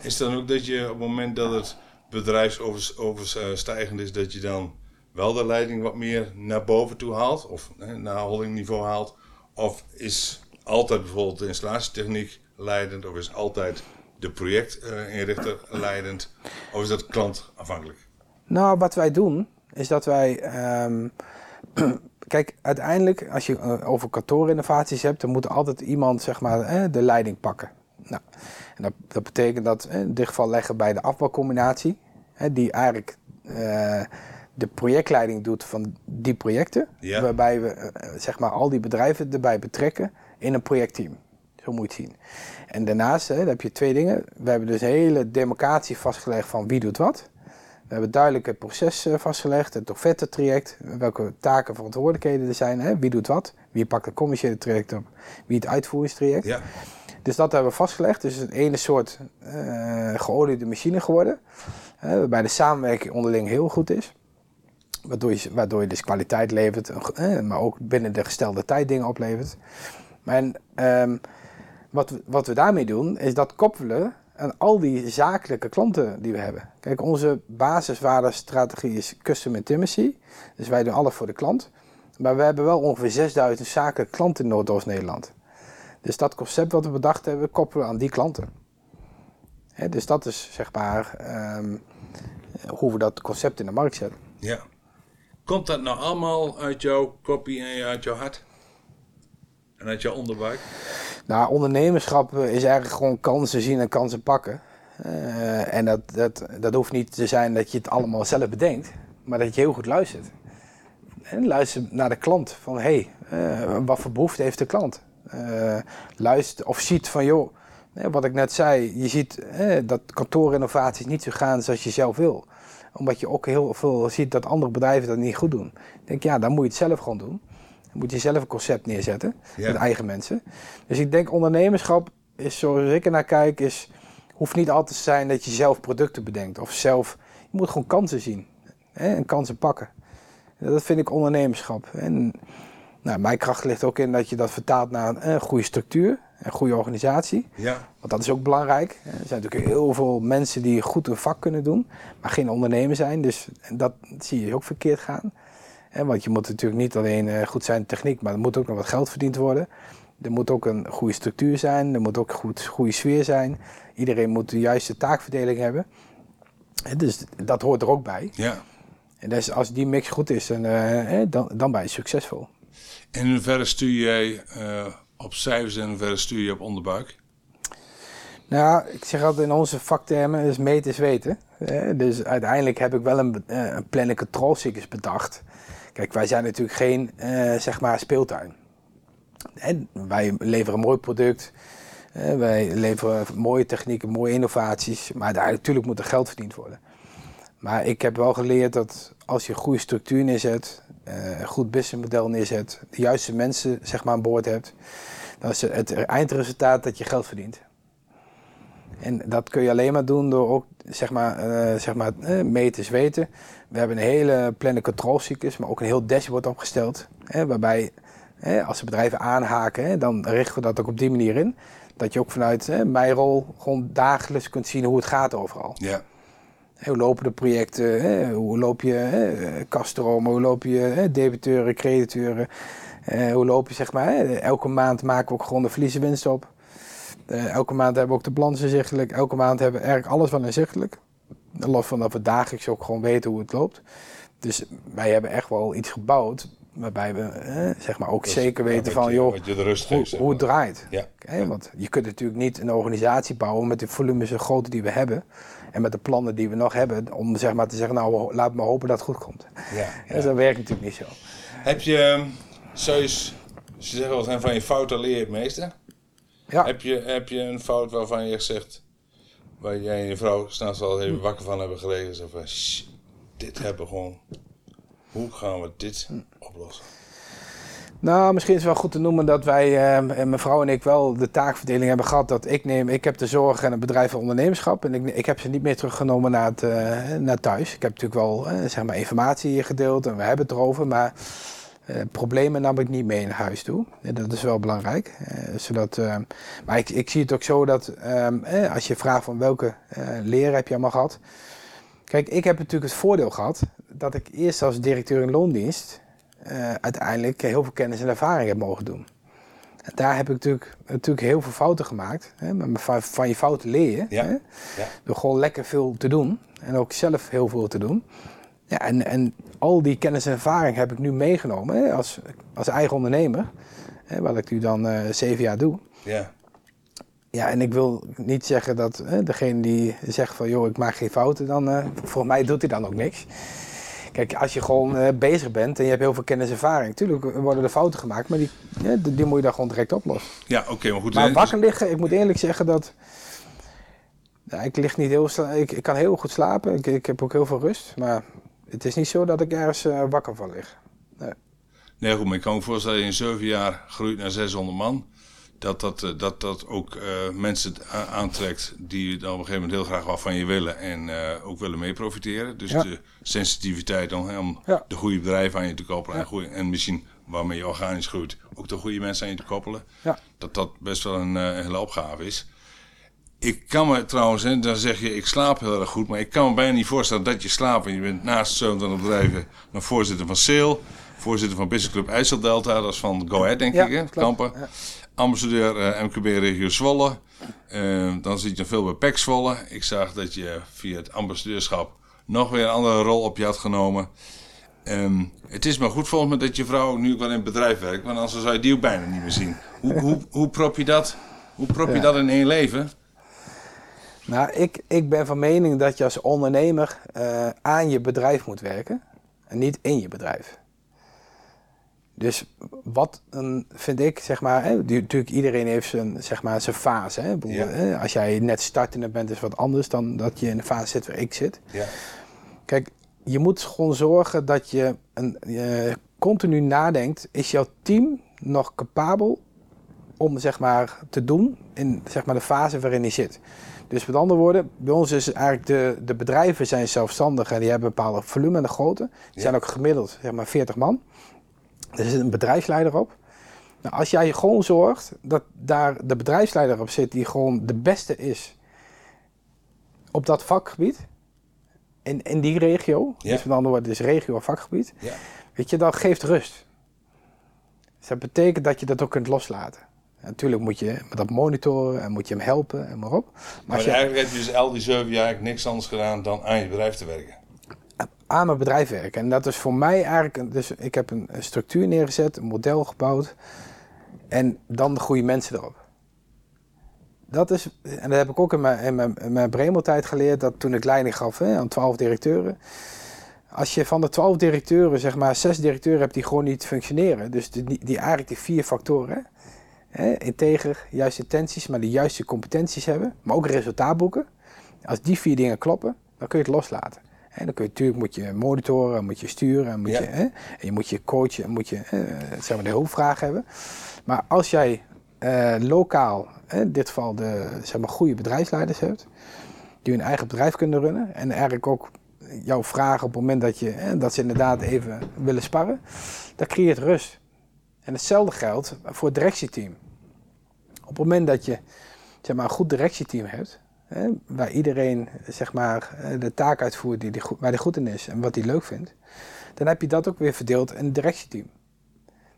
Is dan ook dat je op het moment dat het bedrijfsoverstijgend is, dat je dan wel de leiding wat meer naar boven toe haalt? Of hè, naar holdingniveau haalt? Of is altijd bijvoorbeeld de installatietechniek leidend? Of is altijd de projectinrichter uh, leidend? Of is dat klantafhankelijk? Nou, wat wij doen is dat wij. Um, [clears throat] kijk, uiteindelijk, als je uh, over kantoorinnovaties hebt, dan moet altijd iemand zeg maar, eh, de leiding pakken. Nou, en dat, dat betekent dat eh, in dit geval leggen bij de afbouwcombinatie, die eigenlijk uh, de projectleiding doet van die projecten, Ja. waarbij we zeg maar, al die bedrijven erbij betrekken in een projectteam. Zo moet je het zien. En daarnaast hè, heb je twee dingen. We hebben dus een hele democratie vastgelegd van wie doet wat. We hebben duidelijk het proces vastgelegd, het offerte-traject, welke taken en verantwoordelijkheden er zijn. Hè? Wie doet wat? Wie pakt het commerciële traject op? Wie het uitvoeringstraject? Ja. Dus dat hebben we vastgelegd. Dus het ene soort uh, geoliede machine geworden. Uh, waarbij de samenwerking onderling heel goed is. Waardoor je, waardoor je dus kwaliteit levert, uh, maar ook binnen de gestelde tijd dingen oplevert. Maar um, wat, we, wat we daarmee doen, is dat koppelen aan al die zakelijke klanten die we hebben. Kijk, onze basiswaardestrategie is custom intimacy. Dus wij doen alles voor de klant. Maar we hebben wel ongeveer 6000 zakelijke klanten in Noordoost-Nederland. Dus dat concept wat we bedacht hebben, koppelen aan die klanten. He, dus dat is zeg maar um, hoe we dat concept in de markt zetten. Ja. Komt dat nou allemaal uit jouw kopie en uit jouw hart? En uit jouw onderbuik? Nou, ondernemerschap is eigenlijk gewoon kansen zien en kansen pakken. Uh, en dat, dat, dat hoeft niet te zijn dat je het allemaal zelf bedenkt, maar dat je heel goed luistert. En luister naar de klant van hé, hey, uh, wat voor behoefte heeft de klant? Uh, luister of ziet van joh, wat ik net zei, je ziet dat kantoorinnovaties niet zo gaan zoals je zelf wil. Omdat je ook heel veel ziet dat andere bedrijven dat niet goed doen. Denk ja, dan moet je het zelf gewoon doen. Dan moet je zelf een concept neerzetten Ja. met eigen mensen. Dus ik denk ondernemerschap is, zoals ik er naar kijk, is, hoeft niet altijd te zijn dat je zelf producten bedenkt. Of zelf, je moet gewoon kansen zien hè, en kansen pakken. Dat vind ik ondernemerschap. En nou, mijn kracht ligt ook in dat je dat vertaalt naar een, een goede structuur, een goede organisatie. Ja. Want dat is ook belangrijk. Er zijn natuurlijk heel veel mensen die goed hun vak kunnen doen, maar geen ondernemer zijn. Dus dat zie je ook verkeerd gaan. Want je moet natuurlijk niet alleen goed zijn in techniek, maar er moet ook nog wat geld verdiend worden. Er moet ook een goede structuur zijn, er moet ook een goed, goede sfeer zijn. Iedereen moet de juiste taakverdeling hebben. Dus dat hoort er ook bij. Ja. En dus als die mix goed is, dan, uh, dan, dan ben je succesvol. En in hoeverre stuur jij uh, op cijfers en in hoeverre stuur je op onderbuik? Nou, ik zeg altijd in onze vaktermen, is meten is weten. Dus uiteindelijk heb ik wel een, een control cyclus bedacht. Kijk, wij zijn natuurlijk geen uh, zeg maar speeltuin. En wij leveren een mooi product. Uh, wij leveren mooie technieken, mooie innovaties. Maar daar, natuurlijk moet er geld verdiend worden. Maar ik heb wel geleerd dat als je een goede structuur neerzet, uh, een goed businessmodel neerzet, de juiste mensen zeg maar, aan boord hebt, dan is het eindresultaat dat je geld verdient. En dat kun je alleen maar doen door ook zeg maar, uh, zeg maar uh, meten is weten. We hebben een hele planning controlcyclus, maar ook een heel dashboard opgesteld. Hè, waarbij hè, als de bedrijven aanhaken, hè, dan richten we dat ook op die manier in. Dat je ook vanuit hè, mijn rol gewoon dagelijks kunt zien hoe het gaat overal. Ja. Hoe lopen de projecten? Hè? Hoe loop je hè, kaststromen? Hoe loop je hè, debiteuren, crediteuren? Uh, hoe loop je zeg maar? Hè? Elke maand maken we ook gewoon de verliezenwinst op. Uh, elke maand hebben we ook de balans inzichtelijk. Elke maand hebben we eigenlijk alles wel inzichtelijk. Los van dat we dagelijks ook gewoon weten hoe het loopt. Dus wij hebben echt wel iets gebouwd waarbij we eh, zeg maar ook Dus, zeker ja, weten wat van je- joh, wat je hoe, geeft, zeg hoe het draait. Ja. Hè, Want je kunt natuurlijk niet een organisatie bouwen met de volumes zo groot die we hebben. En met de plannen die we nog hebben. Om zeg maar te zeggen, nou laat maar hopen dat het goed komt. Ja, Ja. Dus dat werkt natuurlijk niet zo. Heb je, ehm, zou je, ze zeggen eens, van je fouten leer je het meeste. Ja, Heb, je, heb je een fout waarvan je zegt, waar jij en je vrouw s'nachts wel even wakker van hebben gelegen. Zo van, "Shh, dit hebben we gewoon, hoe gaan we dit oplossen? nou misschien is het wel goed te noemen dat wij, eh, en mijn vrouw en ik wel de taakverdeling hebben gehad. Dat ik neem, ik heb de zorg en het bedrijf van ondernemerschap. En ik, ik heb ze niet meer teruggenomen naar, het, eh, naar thuis. Ik heb natuurlijk wel eh, zeg maar informatie hier gedeeld en we hebben het erover. Maar eh, problemen nam ik niet mee naar huis toe. En dat is wel belangrijk. eh, zodat, eh, maar ik, ik zie het ook zo dat ehm, eh, als je vraagt van welke leren heb je allemaal gehad. Kijk, ik heb natuurlijk het voordeel gehad dat ik eerst als directeur in loondienst uiteindelijk heel veel kennis en ervaring heb mogen doen. En daar heb ik natuurlijk, natuurlijk heel veel fouten gemaakt. Hè? Maar van, van je fouten leer je. Ja. Hè? Ja. Door gewoon lekker veel te doen. En ook zelf heel veel te doen. Ja, en, en al die kennis en ervaring heb ik nu meegenomen hè, als, als eigen ondernemer. Hè, wat ik nu dan uh, zeven jaar doe. Ja. Ja, en ik wil niet zeggen dat hè, degene die zegt van joh, ik maak geen fouten, dan uh, voor mij doet hij dan ook niks. Kijk, als je gewoon uh, bezig bent en je hebt heel veel kennis en ervaring, natuurlijk worden er fouten gemaakt, maar die, ja, die, die moet je dan gewoon direct oplossen. Ja, oké, maar goed. Maar wakker liggen, ik moet eerlijk zeggen dat. Ja, ik lig niet heel ik, ik kan heel goed slapen, ik, ik heb ook heel veel rust, maar het is niet zo dat ik ergens uh, wakker van lig. Nee. nee, goed, maar ik kan me voorstellen dat je in zeven jaar groeit naar 600 man dat dat, uh, dat, dat ook uh, mensen aantrekt die dan op een gegeven moment heel graag wat van je willen en uh, ook willen mee profiteren. Dus ja. de sensitiviteit om, om ja. de goede bedrijven aan je te koppelen ja. en, en misschien waarmee je organisch groeit ook de goede mensen aan je te koppelen. Dat dat best wel een, een hele opgave is. Ik kan me trouwens, hè, dan zeg je ik slaap heel erg goed, maar ik kan me bijna niet voorstellen dat je slaapt en je bent naast 27 bedrijven nog voorzitter van SAIL, voorzitter van Business Club IJsseldelta, dat is van Go Ahead denk ik, hè, Kampen ambassadeur uh, MKB Regio Zwolle. Uh, dan zit je veel bij PEC Zwolle. Ik zag dat je via het ambassadeurschap nog weer een andere rol op je had genomen. Um, het is maar goed volgens me dat je vrouw nu wel in het bedrijf werkt, want anders zou je die ook bijna niet meer zien. Hoe, hoe, hoe prop je dat, hoe prop je ja. dat in één leven? Nou, ik, ik ben van mening dat je als ondernemer uh, aan je bedrijf moet werken en niet in je bedrijf. Dus wat een, vind ik, zeg maar, hè, natuurlijk iedereen heeft zijn, zeg maar, zijn fase. Hè? Ja. Hè, als jij net startende bent, is wat anders dan dat je in de fase zit waar ik zit. Ja. Kijk, je moet gewoon zorgen dat je, een, je continu nadenkt, is jouw team nog capabel om zeg maar, te doen in zeg maar, de fase waarin hij zit. Dus met andere woorden, bij ons is eigenlijk de, de bedrijven zijn zelfstandig en die hebben een bepaalde volume en de grootte. Die ja. zijn ook gemiddeld zeg maar 40 man. Er zit een bedrijfsleider op. Nou, als jij gewoon zorgt dat daar de bedrijfsleider op zit die gewoon de beste is op dat vakgebied, in, in die regio, ja. dus met andere woorden, dus regio of vakgebied, ja. weet je, dat geeft rust. Dus dat betekent dat je dat ook kunt loslaten. Natuurlijk moet je dat monitoren en moet je hem helpen en maar op. Maar, maar je, eigenlijk heb je dus al die zeven jaar niks anders gedaan dan aan je bedrijf te werken aan mijn bedrijf werken. En dat is voor mij eigenlijk, dus ik heb een, een structuur neergezet, een model gebouwd en dan de goede mensen erop. Dat is, en dat heb ik ook in mijn, in mijn, in mijn Bremeltijd geleerd, dat toen ik leiding gaf hè, aan twaalf directeuren. Als je van de twaalf directeuren, zeg maar, zes directeuren hebt die gewoon niet functioneren. Dus die, die eigenlijk die vier factoren, hè, integer, juiste intenties, maar de juiste competenties hebben, maar ook resultaat boeken. Als die vier dingen kloppen, dan kun je het loslaten. En dan kun je natuurlijk moet je monitoren, moet je sturen, moet Ja. je, hè, en je moet je coachen, en moet je eh, zeg maar de hulpvraag hebben. Maar als jij eh, lokaal, hè, in dit geval de zeg maar, goede bedrijfsleiders hebt, die hun eigen bedrijf kunnen runnen en eigenlijk ook jouw vragen op het moment dat, je, hè, dat ze inderdaad even willen sparren, dat creëert rust. En hetzelfde geldt voor het directieteam. Op het moment dat je zeg maar, een goed directieteam hebt, hè, waar iedereen zeg maar, eh, de taak uitvoert die die waar hij goed in is en wat hij leuk vindt, dan heb je dat ook weer verdeeld in het directieteam.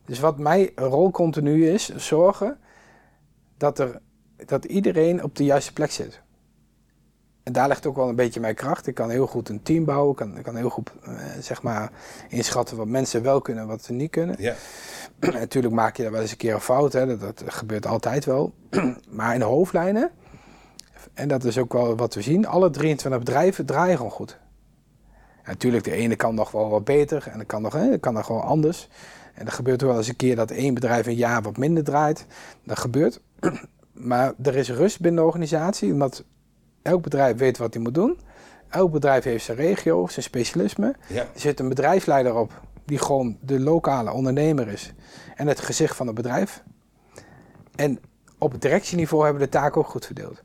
Dus wat mijn rol continu is, zorgen dat, er, dat iedereen op de juiste plek zit. En daar ligt ook wel een beetje mijn kracht. Ik kan heel goed een team bouwen. Ik kan, ik kan heel goed eh, zeg maar, inschatten wat mensen wel kunnen en wat ze niet kunnen. Ja. [clears throat] Natuurlijk maak je daar wel eens een keer een fout. Hè. Dat, dat gebeurt altijd wel. [clears throat] maar in de hoofdlijnen, en dat is ook wel wat we zien, alle 23 bedrijven draaien gewoon goed. Ja, natuurlijk, de ene kan nog wel wat beter en kan nog, hè, kan nog gewoon anders. En er gebeurt wel eens een keer dat één bedrijf een jaar wat minder draait. Dat gebeurt. [clears throat] Maar er is rust binnen de organisatie, omdat elk bedrijf weet wat hij moet doen. Elk bedrijf heeft zijn regio, zijn specialisme. Ja. Er zit een bedrijfsleider op die gewoon de lokale ondernemer is en het gezicht van het bedrijf. En op het directieniveau hebben we de taak ook goed verdeeld.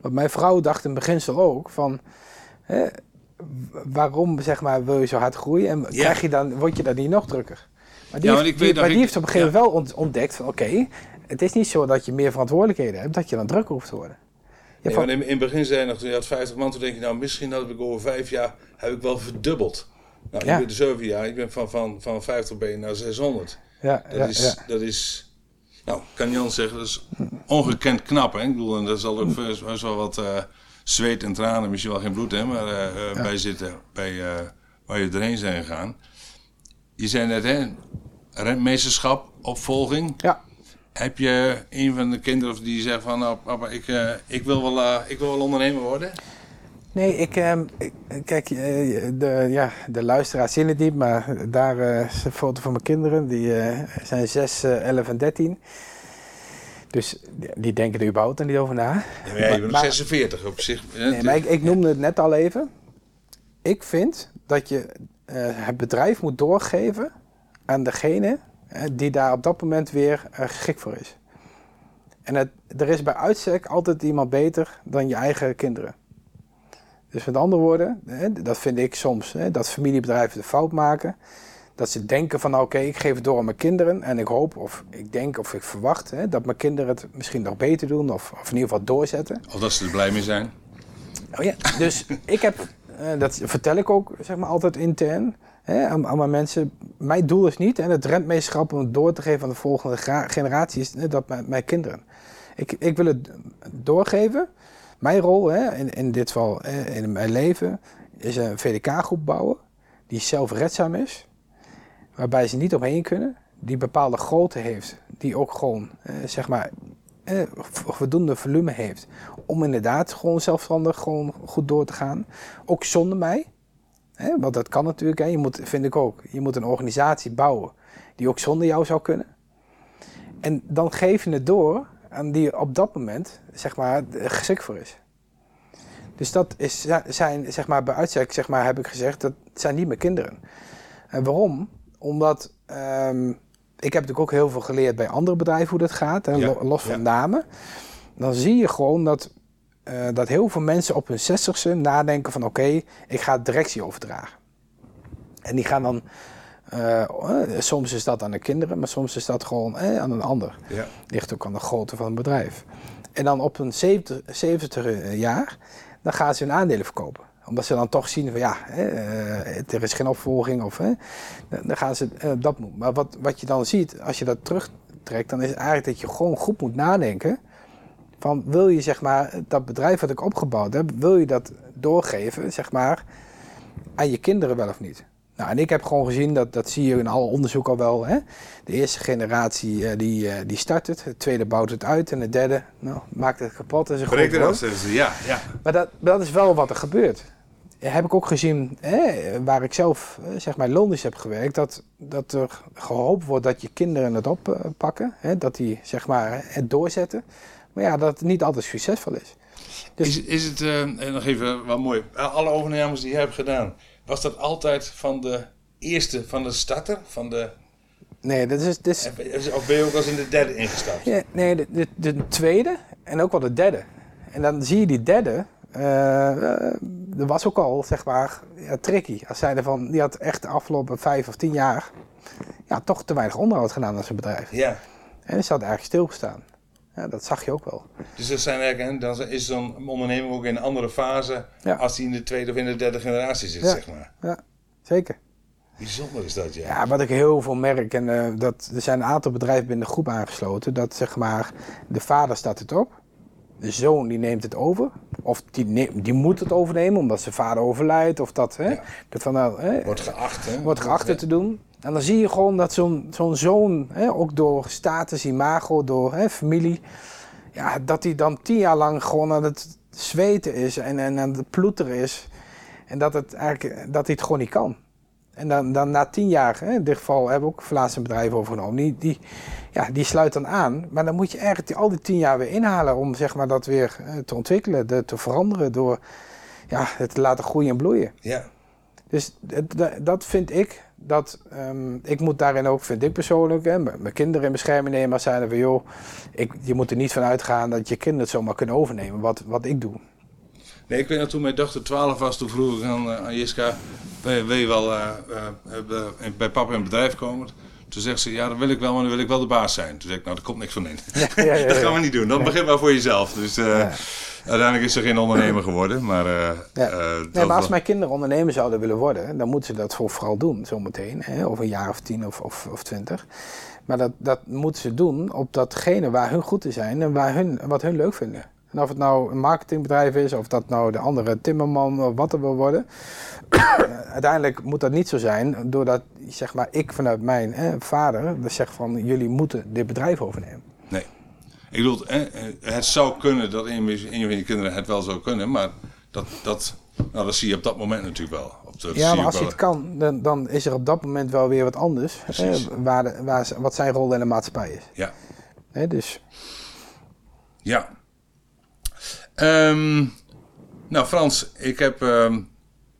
Want mijn vrouw dacht in beginsel ook van, hè, waarom zeg maar, wil je zo hard groeien en Ja. krijg je dan, word je dan niet nog drukker? Maar die, Ja, heeft, die- weet nog, maar die ik- heeft op een gegeven moment wel ont- ontdekt van oké, het is niet zo dat je meer verantwoordelijkheden hebt, dat je dan drukker hoeft te worden. Nee, van- in, in het begin zei je nog, toen je had 50 man, toen denk je nou, misschien dat ik over vijf jaar, heb ik wel verdubbeld. Nou, Ja. ik ben de zeven jaar, ik ben van, van, van 50 ben je naar 600. ja, Dat ja, is, ja. dat is, nou, kan Jan zeggen, dat is ongekend knap. Hè? Ik bedoel, en dat zal ook best best wel wat eh, zweet en tranen, misschien wel geen bloed, hè, maar eh, bij zitten, bij, waar je erheen zijn gegaan. Je zei net, hè, rentmeesterschap, opvolging. Ja. Heb je een van de kinderen die zegt van, nou papa, ik, ik, wil, wel, ik wil wel ondernemer worden? Nee, ik, ehm, kijk, de, ja, de luisteraars zien het niet, maar daar is een foto van mijn kinderen. Die zijn 6, 11 en 13. Dus die denken er überhaupt niet over na. Ja, maar je bent 46 op zich. Nee, maar ik, ik, noemde het net al even. Ik vind dat je uh, het bedrijf moet doorgeven aan degene die daar op dat moment weer uh, geschikt voor is. En het, er is bij uitstek altijd iemand beter dan je eigen kinderen. Dus met andere woorden, dat vind ik soms, dat familiebedrijven de fout maken dat ze denken van oké, ik geef het door aan mijn kinderen en ik hoop of ik denk of ik verwacht hè, dat mijn kinderen het misschien nog beter doen of, of in ieder geval doorzetten. Of dat ze er blij mee zijn. Oh ja, dus ik heb, dat vertel ik ook zeg maar altijd intern hè, mijn mensen. Mijn doel is niet en het rentmeesterschap om het door te geven aan de volgende generatie is dat mijn, mijn, kinderen. Ik, ik wil het doorgeven. Mijn rol hè, in, in dit geval in mijn leven is een VDK-groep bouwen die zelfredzaam is waarbij ze niet omheen kunnen, die bepaalde grootte heeft, die ook gewoon, zeg maar, eh, voldoende volume heeft om inderdaad gewoon zelfstandig gewoon goed door te gaan. Ook zonder mij, want dat kan natuurlijk, hè. je moet, vind ik ook, je moet een organisatie bouwen die ook zonder jou zou kunnen. En dan geef je het door aan die op dat moment, zeg maar, geschikt voor is. Dus dat is, zijn, zeg maar, bij uitstek, zeg maar, heb ik gezegd, dat zijn niet mijn kinderen. En waarom? Omdat um, ik heb natuurlijk ook heel veel geleerd bij andere bedrijven hoe dat gaat, hè, los van namen. Dan zie je gewoon dat, uh, dat heel veel mensen op hun zestigste nadenken van oké, ik ga directie overdragen. En die gaan dan, uh, soms is dat aan de kinderen, maar soms is dat gewoon eh, aan een ander. Ja. Ligt ook aan de grootte van het bedrijf. En dan op een 70, 70 jaar, dan gaan ze hun aandelen verkopen omdat ze dan toch zien van ja, hè, er is geen opvolging of hè, dan gaan ze dat doen. Maar wat, wat je dan ziet, als je dat terugtrekt, dan is het eigenlijk dat je gewoon goed moet nadenken. Van wil je zeg maar dat bedrijf wat ik opgebouwd heb, wil je dat doorgeven zeg maar aan je kinderen wel of niet? Nou, en ik heb gewoon gezien, dat, dat zie je in alle onderzoek al wel. Hè? De eerste generatie uh, die, uh, die start het, de tweede bouwt het uit en de derde nou, maakt het kapot. En ze Breekt het af, ja, ja. Maar dat, dat is wel wat er gebeurt heb ik ook gezien, hè, waar ik zelf zeg maar heb gewerkt, dat, dat er gehoopt wordt dat je kinderen het oppakken, hè, dat die zeg maar het doorzetten. Maar ja, dat het niet altijd succesvol is. Dus is, is het, uh, nog even wat mooi, alle overnames die je hebt gedaan, was dat altijd van de eerste, van de starter, van de... Nee, dat is... Dus... Of ben je ook als in de derde ingestapt? Ja, nee, de, de, de tweede en ook wel de derde. En dan zie je die derde, uh, er was ook al, zeg maar, ja, tricky. Als zij ervan, die had echt de afgelopen vijf of tien jaar ja, toch te weinig onderhoud gedaan aan zijn bedrijf. Ja. En ze had eigenlijk stilgestaan. Ja, dat zag je ook wel. Dus dat zijn eigenlijk, dan is zo'n ondernemer ook in een andere fase als hij in de tweede of in de derde generatie zit, zeg maar. Ja, zeker. Bijzonder is dat, ja. Ja, wat ik heel veel merk, en uh, dat, er zijn een aantal bedrijven binnen de groep aangesloten, dat zeg maar, de vader staat het op de zoon die neemt het over. Of die, die moet het overnemen omdat zijn vader overlijdt. Of dat, hè, dat van, nou, hè, wordt geacht, hè? Wordt geacht te doen. En dan zie je gewoon dat zo'n zo'n zoon, hè, ook door status, imago, door hè, familie... Ja, dat hij dan tien jaar lang gewoon aan het zweten is en, en aan het ploeteren is. En dat, het eigenlijk, dat hij het gewoon niet kan. En dan, dan na tien jaar, hè, in dit geval hebben we ook een een bedrijf overgenomen, die, die, ja, die sluit dan aan. Maar dan moet je eigenlijk al die tien jaar weer inhalen om zeg maar, dat weer uh, te ontwikkelen, de, te veranderen, door ja, het te laten groeien en bloeien. Ja. Dus dat vind ik, dat, um, ik moet daarin ook, vind ik persoonlijk, hè, mijn kinderen in bescherming nemen als zeiden van joh, ik, je moet er niet van uitgaan dat je kinderen het zomaar kunnen overnemen, wat, wat ik doe. Nee, ik weet dat toen mijn dochter 12 was, toen vroeg ik aan, uh, aan Jiska, wil je wel uh, uh, bij papa in het bedrijf komen? Toen zegt ze, ja, dat wil ik wel, maar dan wil ik wel de baas zijn. Toen zei ik, nou, daar komt niks van in. Ja, ja, ja, [laughs] dat gaan we niet doen. Dan begin maar voor jezelf. Dus uiteindelijk is ze geen ondernemer geworden. Maar, nee, maar als mijn kinderen ondernemer zouden willen worden, dan moeten ze dat vooral doen, zometeen. Hè, over een jaar of tien of, of, of twintig. Maar dat, dat moeten ze doen op datgene waar hun goed in zijn en waar hun, wat hun leuk vinden. En of het nou een marketingbedrijf is, of dat nou de andere timmerman of wat er wil worden. [coughs] Uiteindelijk moet dat niet zo zijn, doordat zeg maar, ik vanuit mijn eh, vader zeg van jullie moeten dit bedrijf overnemen. Ik bedoel, het zou kunnen dat een van je kinderen het wel zou kunnen, maar dat, dat, nou, dat zie je op dat moment natuurlijk wel. Op de, ja, maar als je het kan, dan, dan, is er op dat moment wel weer wat anders. Eh, waar de, waar, wat zijn rol in de maatschappij is. Ja. Dus. Ja. Ehm, nou, Frans, ik heb um,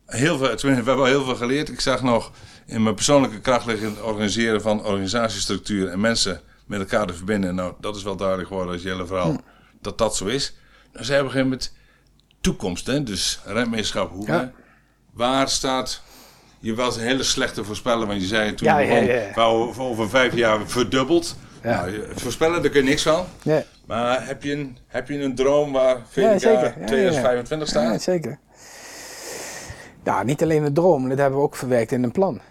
heel veel, we hebben wel heel veel geleerd. Ik zag nog in mijn persoonlijke kracht liggen het organiseren van organisatiestructuur en mensen met elkaar te verbinden. Nou, dat is wel duidelijk geworden als je hele verhaal hm. dat dat zo is. Nou, ze hebben een met toekomst, hè? dus rentmeesterschap. Hoe, ja. Waar staat je was een hele slechte voorspeller, want je zei toen ja, ja, over vijf jaar verdubbeld. Nou, voorspellen, daar kun je niks van. Nee. Maar heb je een, heb je een droom waar VDK ja, 2025 staat? Ja, zeker. Nou, niet alleen een droom, dat hebben we ook verwerkt in een plan.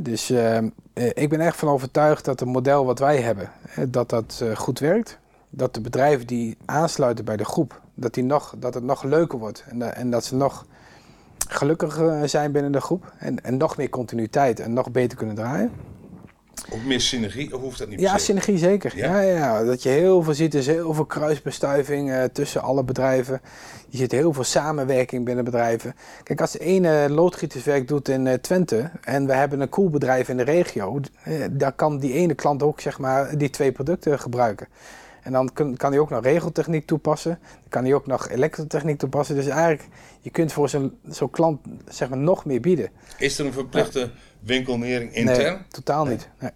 Dus uh, ik ben echt van overtuigd dat het model wat wij hebben, dat dat uh, goed werkt. Dat de bedrijven die aansluiten bij de groep, dat, die nog, dat het nog leuker wordt. En, en dat ze nog gelukkiger zijn binnen de groep. En nog meer continuïteit en nog beter kunnen draaien. Of meer synergie, of hoeft dat niet Ja, synergie zeker. Ja? Ja, ja? Dat je heel veel ziet, is heel veel kruisbestuiving uh, tussen alle bedrijven. Je ziet heel veel samenwerking binnen bedrijven. Kijk, als de ene loodgieterswerk doet in uh, Twente en we hebben een koelbedrijf in de regio, uh, dan kan die ene klant ook zeg maar die twee producten gebruiken. En dan kan, kan hij ook nog regeltechniek toepassen. Dan kan hij ook nog elektrotechniek toepassen. Dus eigenlijk, je kunt voor zo'n zo klant zeg maar, nog meer bieden. Is er een verplichte winkelnering intern? Nee, totaal niet. Nee.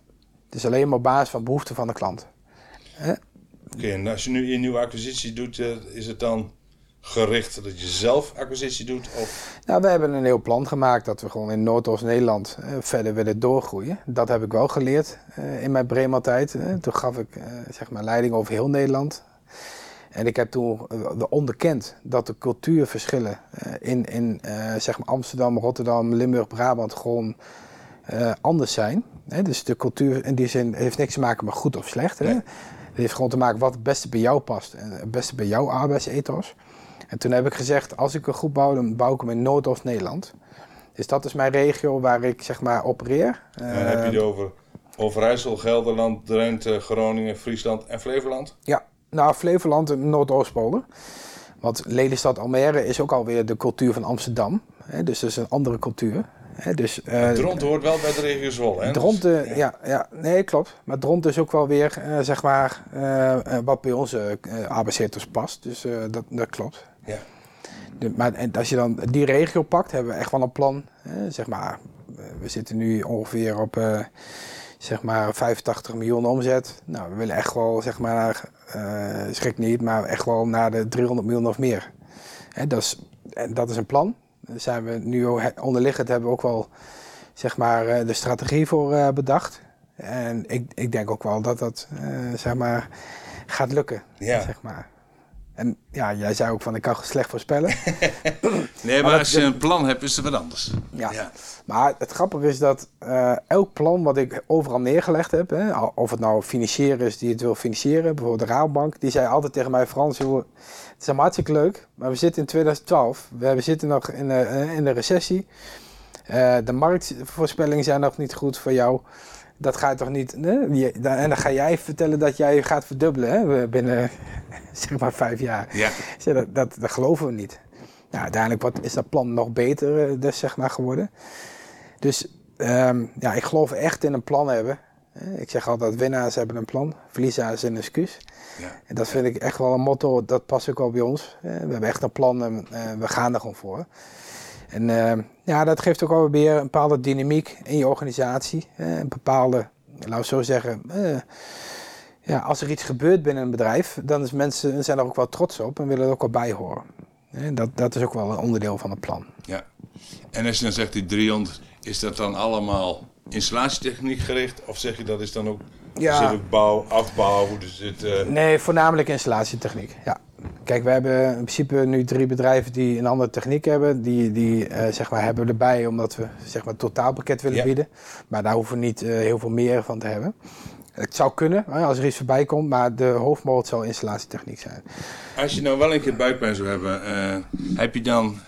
Het is alleen maar op basis van behoeften van de klant. Oké, en als je nu een nieuwe acquisitie doet, eh, is het dan gericht dat je zelf acquisitie doet? Of? Nou, we hebben een heel plan gemaakt dat we gewoon in Noordoost-Nederland uh, verder willen doorgroeien. Dat heb ik wel geleerd uh, in mijn Brema-tijd. toen gaf ik zeg maar leiding over heel Nederland. En ik heb toen onderkend dat de cultuurverschillen in, in zeg maar Amsterdam, Rotterdam, Limburg, Brabant gewoon anders zijn. dus de cultuur in die zin heeft niks te maken met goed of slecht. Het heeft gewoon te maken wat het beste bij jou past en het beste bij jouw arbeidsethos. En toen heb ik gezegd, als ik een groep bouw, dan bouw ik hem in Noordoost-Nederland. Dus dat is mijn regio waar ik zeg maar opereer. En dan heb je het over Overijssel, Gelderland, Drenthe, Groningen, Friesland en Flevoland? Ja, nou Flevoland en Noordoostpolder. Want Lelystad, Almere is ook alweer de cultuur van Amsterdam. Hè, dus dat is een andere cultuur. Hè, dus, uh, Dront hoort wel bij de regio Zwolle, hè? Dronten, dus, ja. ja. nee, klopt. Maar Dront is ook wel weer, uh, zeg maar, wat bij onze arbeidszetels past. Dus dat, dat klopt. Ja. De, maar en als je dan die regio pakt, hebben we echt wel een plan. zeg maar, we zitten nu ongeveer op zeg maar 85 miljoen omzet. Nou, we willen echt wel, zeg maar, schrik niet, maar echt wel naar de 300 miljoen of meer. Hè, dat, is, dat is een plan. Daar zijn we nu onderliggend hebben we ook wel, zeg maar, de strategie voor bedacht. En ik, ik denk ook wel dat dat, zeg maar, gaat lukken. Ja. Zeg maar. En ja, jij zei ook van ik kan slecht voorspellen. [laughs] nee, maar, als je een plan hebt, is het wat anders. Ja. ja. Maar het grappige is dat uh, elk plan wat ik overal neergelegd heb, hè, of het nou financieren is die het wil financieren, bijvoorbeeld de Raadbank, die zei altijd tegen mij, Frans, joh, het is allemaal hartstikke leuk, maar we zitten in 2012, we, we zitten nog in de, in de recessie. Uh, de marktvoorspellingen zijn nog niet goed voor jou dat ga je toch niet. Nee? En dan ga jij vertellen dat jij gaat verdubbelen hè? binnen [laughs] zeg maar vijf jaar. Ja. Dat, dat, dat geloven we niet. Nou, uiteindelijk wat, is dat plan nog beter eh, dus, zeg maar, geworden. Dus um, ja, ik geloof echt in een plan hebben. Ik zeg altijd, winnaars hebben een plan, verliezers een excuus. Ja. En dat vind ik echt wel een motto, dat past ook wel bij ons. We hebben echt een plan en eh, we gaan er gewoon voor. En uh, ja, dat geeft ook wel weer een bepaalde dynamiek in je organisatie. een bepaalde, laten we zo zeggen, uh, ja, als er iets gebeurt binnen een bedrijf, dan is mensen, zijn er ook wel trots op en willen er ook wel bij horen. dat, dat is ook wel een onderdeel van het plan. Ja, en als je dan zegt die 300, is dat dan allemaal installatietechniek gericht? Of zeg je dat is dan ook, ja. ook bouw, afbouw? Dus het, uh... Nee, voornamelijk installatietechniek, ja. Kijk, we hebben in principe nu drie bedrijven die een andere techniek hebben. Die, die eh, zeg maar, hebben we erbij omdat we zeg maar, het totaalpakket willen Ja. bieden. Maar daar hoeven we niet eh, heel veel meer van te hebben. Het zou kunnen als er iets voorbij komt, maar de hoofdmoot zal installatietechniek zijn. Als je nou wel een keer buikpijn zou hebben, eh, heb je dan,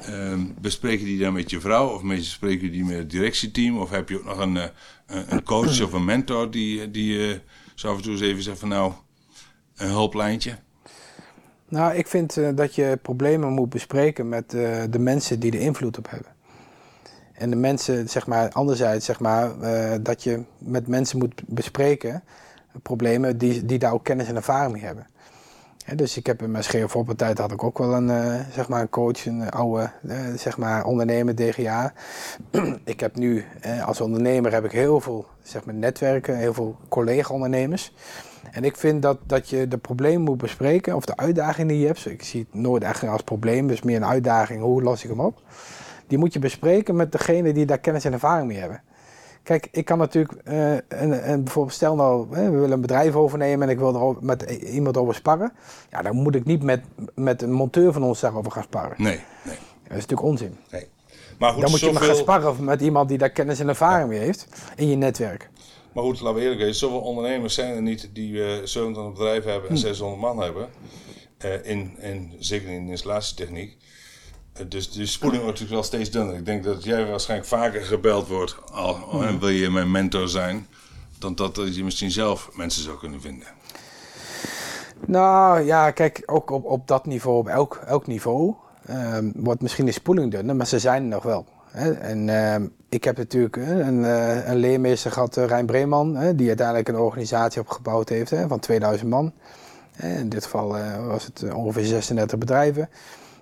ehm bespreek je die dan met je vrouw of met, spreek je die met het directieteam? Of heb je ook nog een, een coach of een mentor die, die zo af en toe eens even zegt van nou, een hulplijntje? Nou, ik vind eh, dat je problemen moet bespreken met eh, de mensen die er invloed op hebben. En de mensen, zeg maar, anderzijds, zeg maar, eh, dat je met mensen moet bespreken problemen die, die daar ook kennis en ervaring mee hebben. Dus ik heb in mijn scheervoorpartij had ik ook wel een, zeg maar een coach, een oude zeg maar ondernemer, DGA. [clears throat] ik heb nu als ondernemer heb ik heel veel zeg maar, netwerken, heel veel collega-ondernemers. En ik vind dat, dat je de problemen moet bespreken, of de uitdagingen die je hebt. Ik zie het nooit echt als probleem, dus meer een uitdaging, hoe los ik hem op? Die moet je bespreken met degene die daar kennis en ervaring mee hebben. Kijk, ik kan natuurlijk, een, een, bijvoorbeeld stel nou, hè, we willen een bedrijf overnemen en ik wil er met iemand over sparren. Ja, dan moet ik niet met, met een monteur van ons daarover gaan sparren. Nee, nee, Dat is natuurlijk onzin. nee. Maar goed, Dan moet je maar gaan sparren met iemand die daar kennis en ervaring mee heeft in je netwerk. Maar goed, laten we eerlijk zijn, zoveel ondernemers zijn er niet die eh 27 bedrijven hebben en 600 man hebben. Eh, in, in, zeker in installatietechniek. Eh, dus de spoeling wordt natuurlijk wel steeds dunner. Ik denk dat jij waarschijnlijk vaker gebeld wordt. Al, eh, wil je mijn mentor zijn? Dan dat, je misschien zelf mensen zou kunnen vinden. Nou ja, kijk, ook op, op dat niveau, op elk, elk niveau, ehm, wordt misschien de spoeling dunner, maar ze zijn er nog wel. Hè? En ehm, ik heb natuurlijk een, eh, een leermeester gehad, eh, Rijn Breeman, die uiteindelijk een organisatie opgebouwd heeft van 2000 man. In dit geval eh, was het ongeveer 36 bedrijven.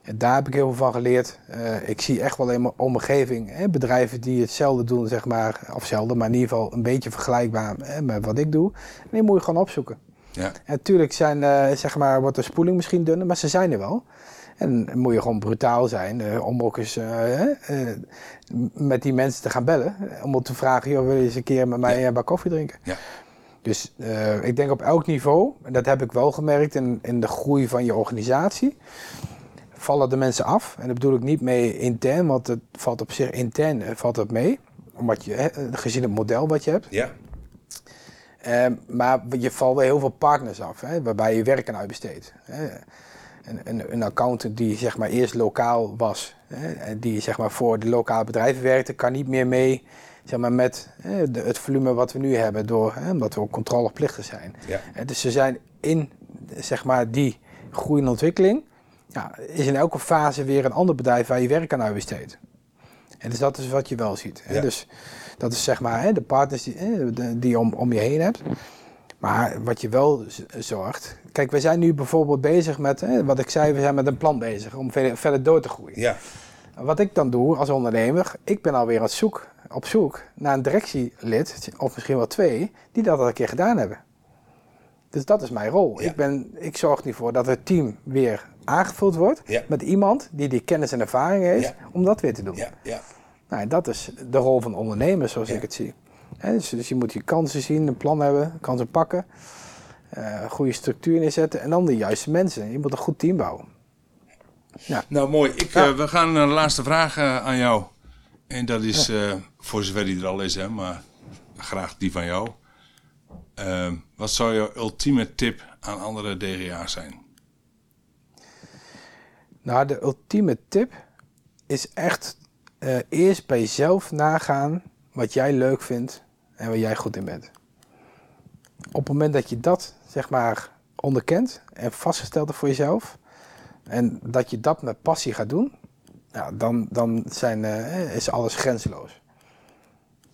En daar heb ik heel veel van geleerd. Ik zie echt wel in mijn omgeving bedrijven die hetzelfde doen, zeg maar, of hetzelfde, maar in ieder geval een beetje vergelijkbaar met wat ik doe. En die moet je gewoon opzoeken. Ja, En natuurlijk zijn, zeg maar, wordt de spoeling misschien dunner, maar ze zijn er wel. En dan moet je gewoon brutaal zijn eh, om ook eens eh, eh, met die mensen te gaan bellen. Om te vragen, joh, wil je eens een keer met mij Ja. een bak koffie drinken? ja. Dus ik denk op elk niveau, en dat heb ik wel gemerkt in, in de groei van je organisatie, vallen de mensen af. En dat bedoel ik niet mee intern, want het valt op zich intern valt het mee. Omdat je, gezien het model wat je hebt. ja. Ehm, maar je valt wel heel veel partners af, hè, waarbij je werk aan uitbesteedt. Een, een, een accountant die zeg maar, eerst lokaal was, hè, en die zeg maar, voor de lokale bedrijven werkte, kan niet meer mee zeg maar, met hè, de, het volume wat we nu hebben, door, hè, omdat we ook controleplichtig zijn. Ja. Dus ze zijn in zeg maar, die groei en ontwikkeling, ja, is in elke fase weer een ander bedrijf waar je werk aan uitbesteedt. En dus dat is wat je wel ziet. Hè? Ja. Dus dat is zeg maar hè, de partners die, die je om, om je heen hebt. Maar wat je wel zorgt. Kijk, we zijn nu bijvoorbeeld bezig met, hè, wat ik zei, we zijn met een plan bezig om verder, verder door te groeien. ja. Wat ik dan doe als ondernemer, ik ben alweer op zoek, op zoek naar een directielid, of misschien wel twee, die dat al een keer gedaan hebben. Dus dat is mijn rol. Ja. Ik, ben, ik zorg ervoor dat het team weer aangevuld wordt Ja. met iemand die die kennis en ervaring heeft Ja. om dat weer te doen. ja, ja. Nou, dat is de rol van ondernemer, zoals ik het zie. Dus, dus je moet je kansen zien, een plan hebben, kansen pakken, eh goede structuur neerzetten en dan de juiste mensen. Je moet een goed team bouwen. Nou, mooi. Ik, Ja. eh, we gaan naar de laatste vraag eh, aan jou. En dat is, voor zover die er al is, hè, maar graag die van jou. Wat zou jouw ultieme tip aan andere DGA's zijn? Nou, de ultieme tip is echt eerst bij jezelf nagaan wat jij leuk vindt en waar jij goed in bent. Op het moment dat je dat, zeg maar, onderkent en vastgesteld hebt voor jezelf, en dat je dat met passie gaat doen, ja, dan, dan zijn, eh, is alles grenzeloos.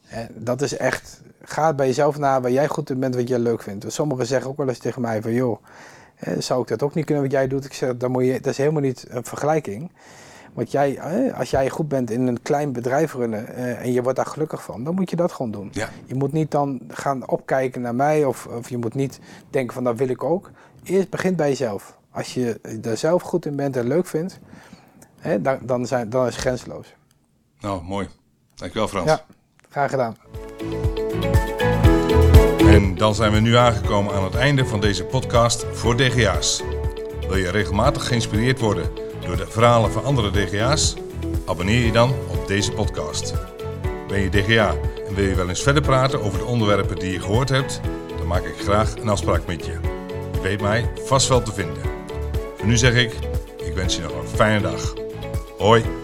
En dat is echt, ga bij jezelf na waar jij goed in bent, wat jij leuk vindt. Want Sommigen zeggen ook wel eens tegen mij van, joh, eh, zou ik dat ook niet kunnen wat jij doet? Ik zeg, dan moet je, dat is helemaal niet een vergelijking. Want jij, als jij goed bent in een klein bedrijf runnen eh, en je wordt daar gelukkig van, dan moet je dat gewoon doen. Ja. Je moet niet dan gaan opkijken naar mij of, of je moet niet denken van dat wil ik ook. Eerst begint bij jezelf. Als je er zelf goed in bent en leuk vindt, hè, dan, dan, zijn, dan is het grenzeloos. Nou, mooi. Dankjewel Frans. Ja, graag gedaan. En dan zijn we nu aangekomen aan het einde van deze podcast voor DGA's. Wil je regelmatig geïnspireerd worden door de verhalen van andere DGA's? Abonneer je dan op deze podcast. Ben je DGA en wil je wel eens verder praten over de onderwerpen die je gehoord hebt? Dan maak ik graag een afspraak met je. Je weet mij vast wel te vinden. Voor nu zeg ik, ik wens je nog een fijne dag. Hoi.